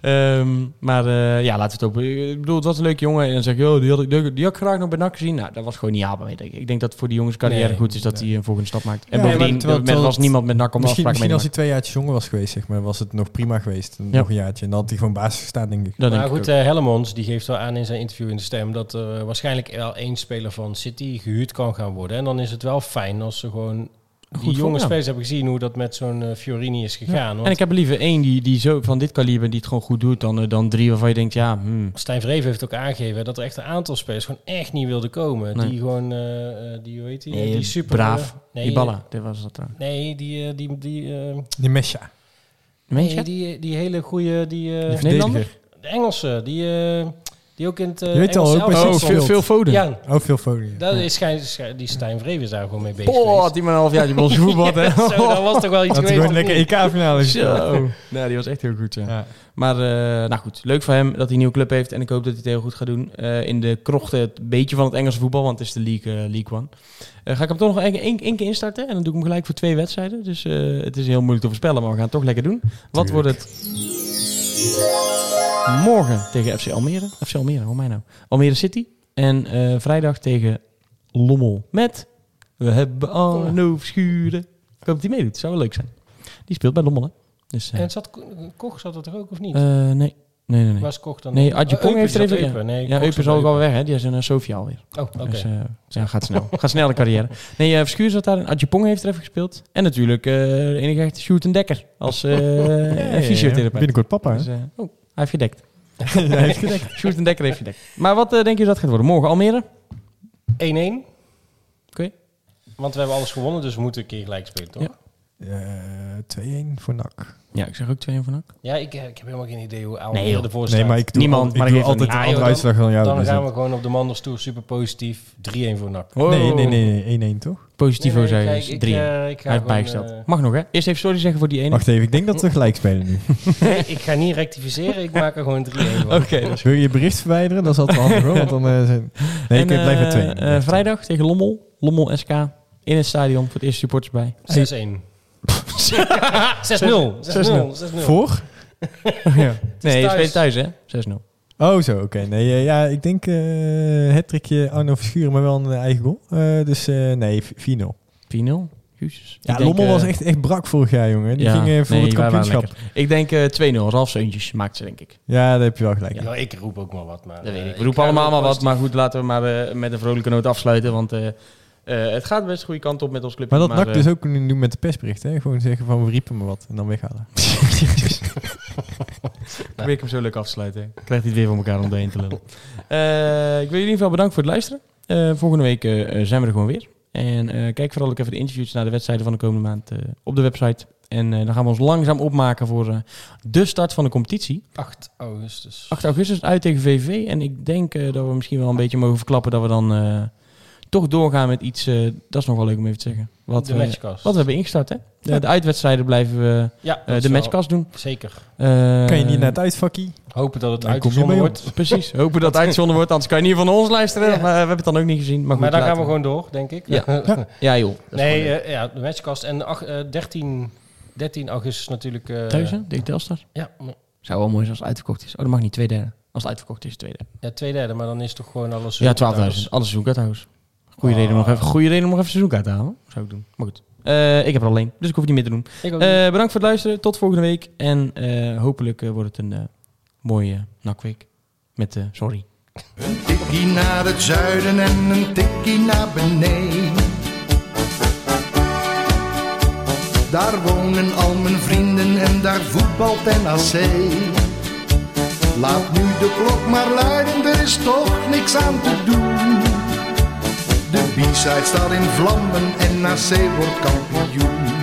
Ehm, maar eh, ja, laten we het op. Ik bedoel, het was een leuke jongen. En dan zeg je, oh, die had, ik, die had ik graag nog bij NAC gezien. Nou, dat was gewoon niet haalbaar, denk ik. Ik denk dat het voor die jongens carrière Nee, goed is dat nee. hij een volgende stap maakt. En Ja, bovendien, maar terwijl- er terwijl was het- niemand met NAC om Misschien, afspraken mee misschien als hij twee jaartjes jonger was geweest, zeg maar, was het nog prima geweest. Ja. Nog een jaartje. En dan had hij gewoon basis gestaan, denk ik. Dat maar goed, ook. eh Hellemons die geeft wel aan in zijn interview in de stem dat er waarschijnlijk wel één speler van City gehuurd kan gaan worden. En dan is het wel fijn als ze gewoon die Goed jonge spelers hebben gezien hoe dat met zo'n eh, Fiorini is gegaan. Want En ik heb er liever één die, die zo van dit kaliber die het gewoon goed doet, dan, eh, dan drie waarvan je denkt, ja, hmm, Stijn Vreven heeft ook aangegeven dat er echt een aantal spelers gewoon echt niet wilden komen. Nee. Die gewoon, eh, eh, die hoe heet die? Nee, die super braaf. nee, die ballen, dit was dat trouwens. Nee, die, die, die, Die Mesha. Nee, die, die hele goede, die, eh, Die Nederlander? de Engelse, die, eh, die ook in het uh, Je weet al, ook bij Oh, veel, veel Foden. Ja, Oh, veel folie. dat is schijn, schijn- die Stijn Vreven is daar gewoon mee bezig Oh, die maar een half jaar bij ons voetbal, hè? Zo, dat was toch wel iets geweest. of lekker? EK-finale. Zo. Nou, die was echt heel goed, ja. Ja. Maar eh, nou goed, leuk voor hem dat hij een nieuwe club heeft. En ik hoop dat hij het heel goed gaat doen. Eh, in de krochten het beetje van het Engelse voetbal, want het is de League, eh, League One. Eh, ga ik hem toch nog één, één, één keer instarten. En dan doe ik hem gelijk voor twee wedstrijden. Dus eh, het is heel moeilijk te voorspellen, maar we gaan het toch lekker doen. Wat Tuurlijk. wordt het? Morgen tegen FC Almere. FC Almere, hoor mij nou. Almere City. En eh, vrijdag tegen Lommel. Met, we hebben Arno Schuren. Ik hoop dat hij meedoet. Zou wel leuk zijn. Die speelt bij Lommel, hè. Dus, eh, En zat, Koch zat er toch ook of niet? eh, nee. Nee, nee, nee. Was Koch dan? Nee, Adje Oh, Pong heeft er even... Eupen. Nee, ja, Eupen is al wel weg, hè. Die is een uh, Sofia alweer. Oh, oké. Dus eh, ja, gaat snel. gaat snel de carrière. Nee, uh, Verschuur zat daar. Adje Pong heeft er even gespeeld. En natuurlijk eh de enige echte Sjoerd en Dekker. Als uh, fysiotherapeut. Binnenkort papa, hè? Dus, eh, oh, heeft gedekt. hij heeft gedekt. Sjoerd en Dekker heeft gedekt. Maar wat uh, denk je dat gaat worden? Morgen Almere? 1-1. Oké. Want we hebben alles gewonnen, dus we moeten een keer gelijk spelen, toch? Ja. Eh, 2-1 voor NAC. Ja, ik zeg ook 2 van NAC. Ja, ik, ik heb helemaal geen idee hoe Nee, Almere joh. ervoor staat. Nee, maar ik doe, Niemand, al, ik maar doe dat geeft altijd een andere Ah, joh, uitslag dan jou. Dan dus gaan we gewoon op de Manderstoel super positief 3-1 voor NAC. Nee, nee, nee, nee, 1-1 toch? Positivo Nee, nee, zei kijk, je. ik, 3 eh, ik ga Hij heeft bijgesteld. eh, Mag nog, hè? Eerst even sorry zeggen voor die ene. Wacht even, ik denk dat we gelijk spelen nu. nee, ik ga niet rectificeren, ik maak er gewoon 3-1 van. Oké, is Wil je je bericht verwijderen? Dat is altijd handig hoor. Want dan, eh, zijn- nee, ik blijf bij eh, 2. eh, vrijdag tegen Lommel. Lommel SK. In het stadion. Voor het eerste supporters bij. 6-1. 6-0. 6-0. 6-0. Voor? ja. Nee, je thuis. speelt thuis, hè? 6-0. Oh, zo, oké. Nee, eh, ja, ik denk uh, het trickje Arno Verschuren, maar wel een eh, eigen goal. Eh, dus eh, nee, 4-0. 4-0. Jezus. Ja, Ik denk, Lommel was echt, echt brak vorig jaar, jongen. Die ja, ging eh, voor nee, het kampioenschap. Ik denk eh 2-0. Ralf maakt ze, denk ik. Ja, daar heb je wel gelijk. Ja, ik roep ook maar wat. Maar, Dat weet ik. We roepen allemaal maar wat. Maar goed, laten we maar met een vrolijke noot afsluiten. Want eh, eh, het gaat best de goede kant op met ons club. Maar dat NAC eh, dus ook nu doen met de persbericht, hè? Gewoon zeggen van we riepen me wat en dan weghalen. probeer ik hem zo leuk af te sluiten. Krijgt hij het weer voor elkaar om doorheen te lullen. Eh, ik wil jullie in ieder geval bedanken voor het luisteren. Eh, volgende week eh, zijn we er gewoon weer. En eh, kijk vooral ook even de interviews naar de wedstrijden van de komende maand eh, op de website. En eh, dan gaan we ons langzaam opmaken voor eh, de start van de competitie. 8 augustus. 8 augustus uit tegen VV. En ik denk eh, dat we misschien wel een beetje mogen verklappen dat we dan eh, toch doorgaan met iets. eh, dat is nog wel leuk om even te zeggen. Wat, de we, wat we hebben ingestart. Hè? De, de uitwedstrijden blijven we Ja, eh, de matchcast doen. Zeker. Eh, kan je niet naar het uitvakkie? Hopen dat het Dan uitgezonden wordt. Precies. Hopen dat het uitgezonden wordt. Anders kan je niet van ons luisteren. Ja. Maar we hebben het dan ook niet gezien. Maar, Maar, daar gaan we gewoon door, denk ik. Ja. Ja joh. Nee, ja, de matchcast. En ach- eh, 13, 13 augustus natuurlijk... eh, Thuis hè? Tegen Telstar. Ja, Zou wel mooi zijn als het uitverkocht is. Oh, dat mag niet. Twee derde. Als het uitverkocht is, twee derde. ja, twee derde, maar dan is toch gewoon alles... Ja, 12.000. Alles seizoenkaarthouders. Goeie, Ah. reden om nog even, goeie reden om nog even seizoenkaart te halen. Zou ik doen. Maar goed. Eh, ik heb er alleen. Dus ik hoef het niet meer te doen. Eh, niet. bedankt voor het luisteren. Tot volgende week. En eh, hopelijk wordt het een mooie nakweek. Met, sorry. Een tikkie naar het zuiden en een tikkie naar beneden. Daar wonen al mijn vrienden en daar voetbalt NAC. Laat nu de klok maar luiden, er is toch niks aan te doen. De B-side staat in vlammen en NAC wordt kampioen.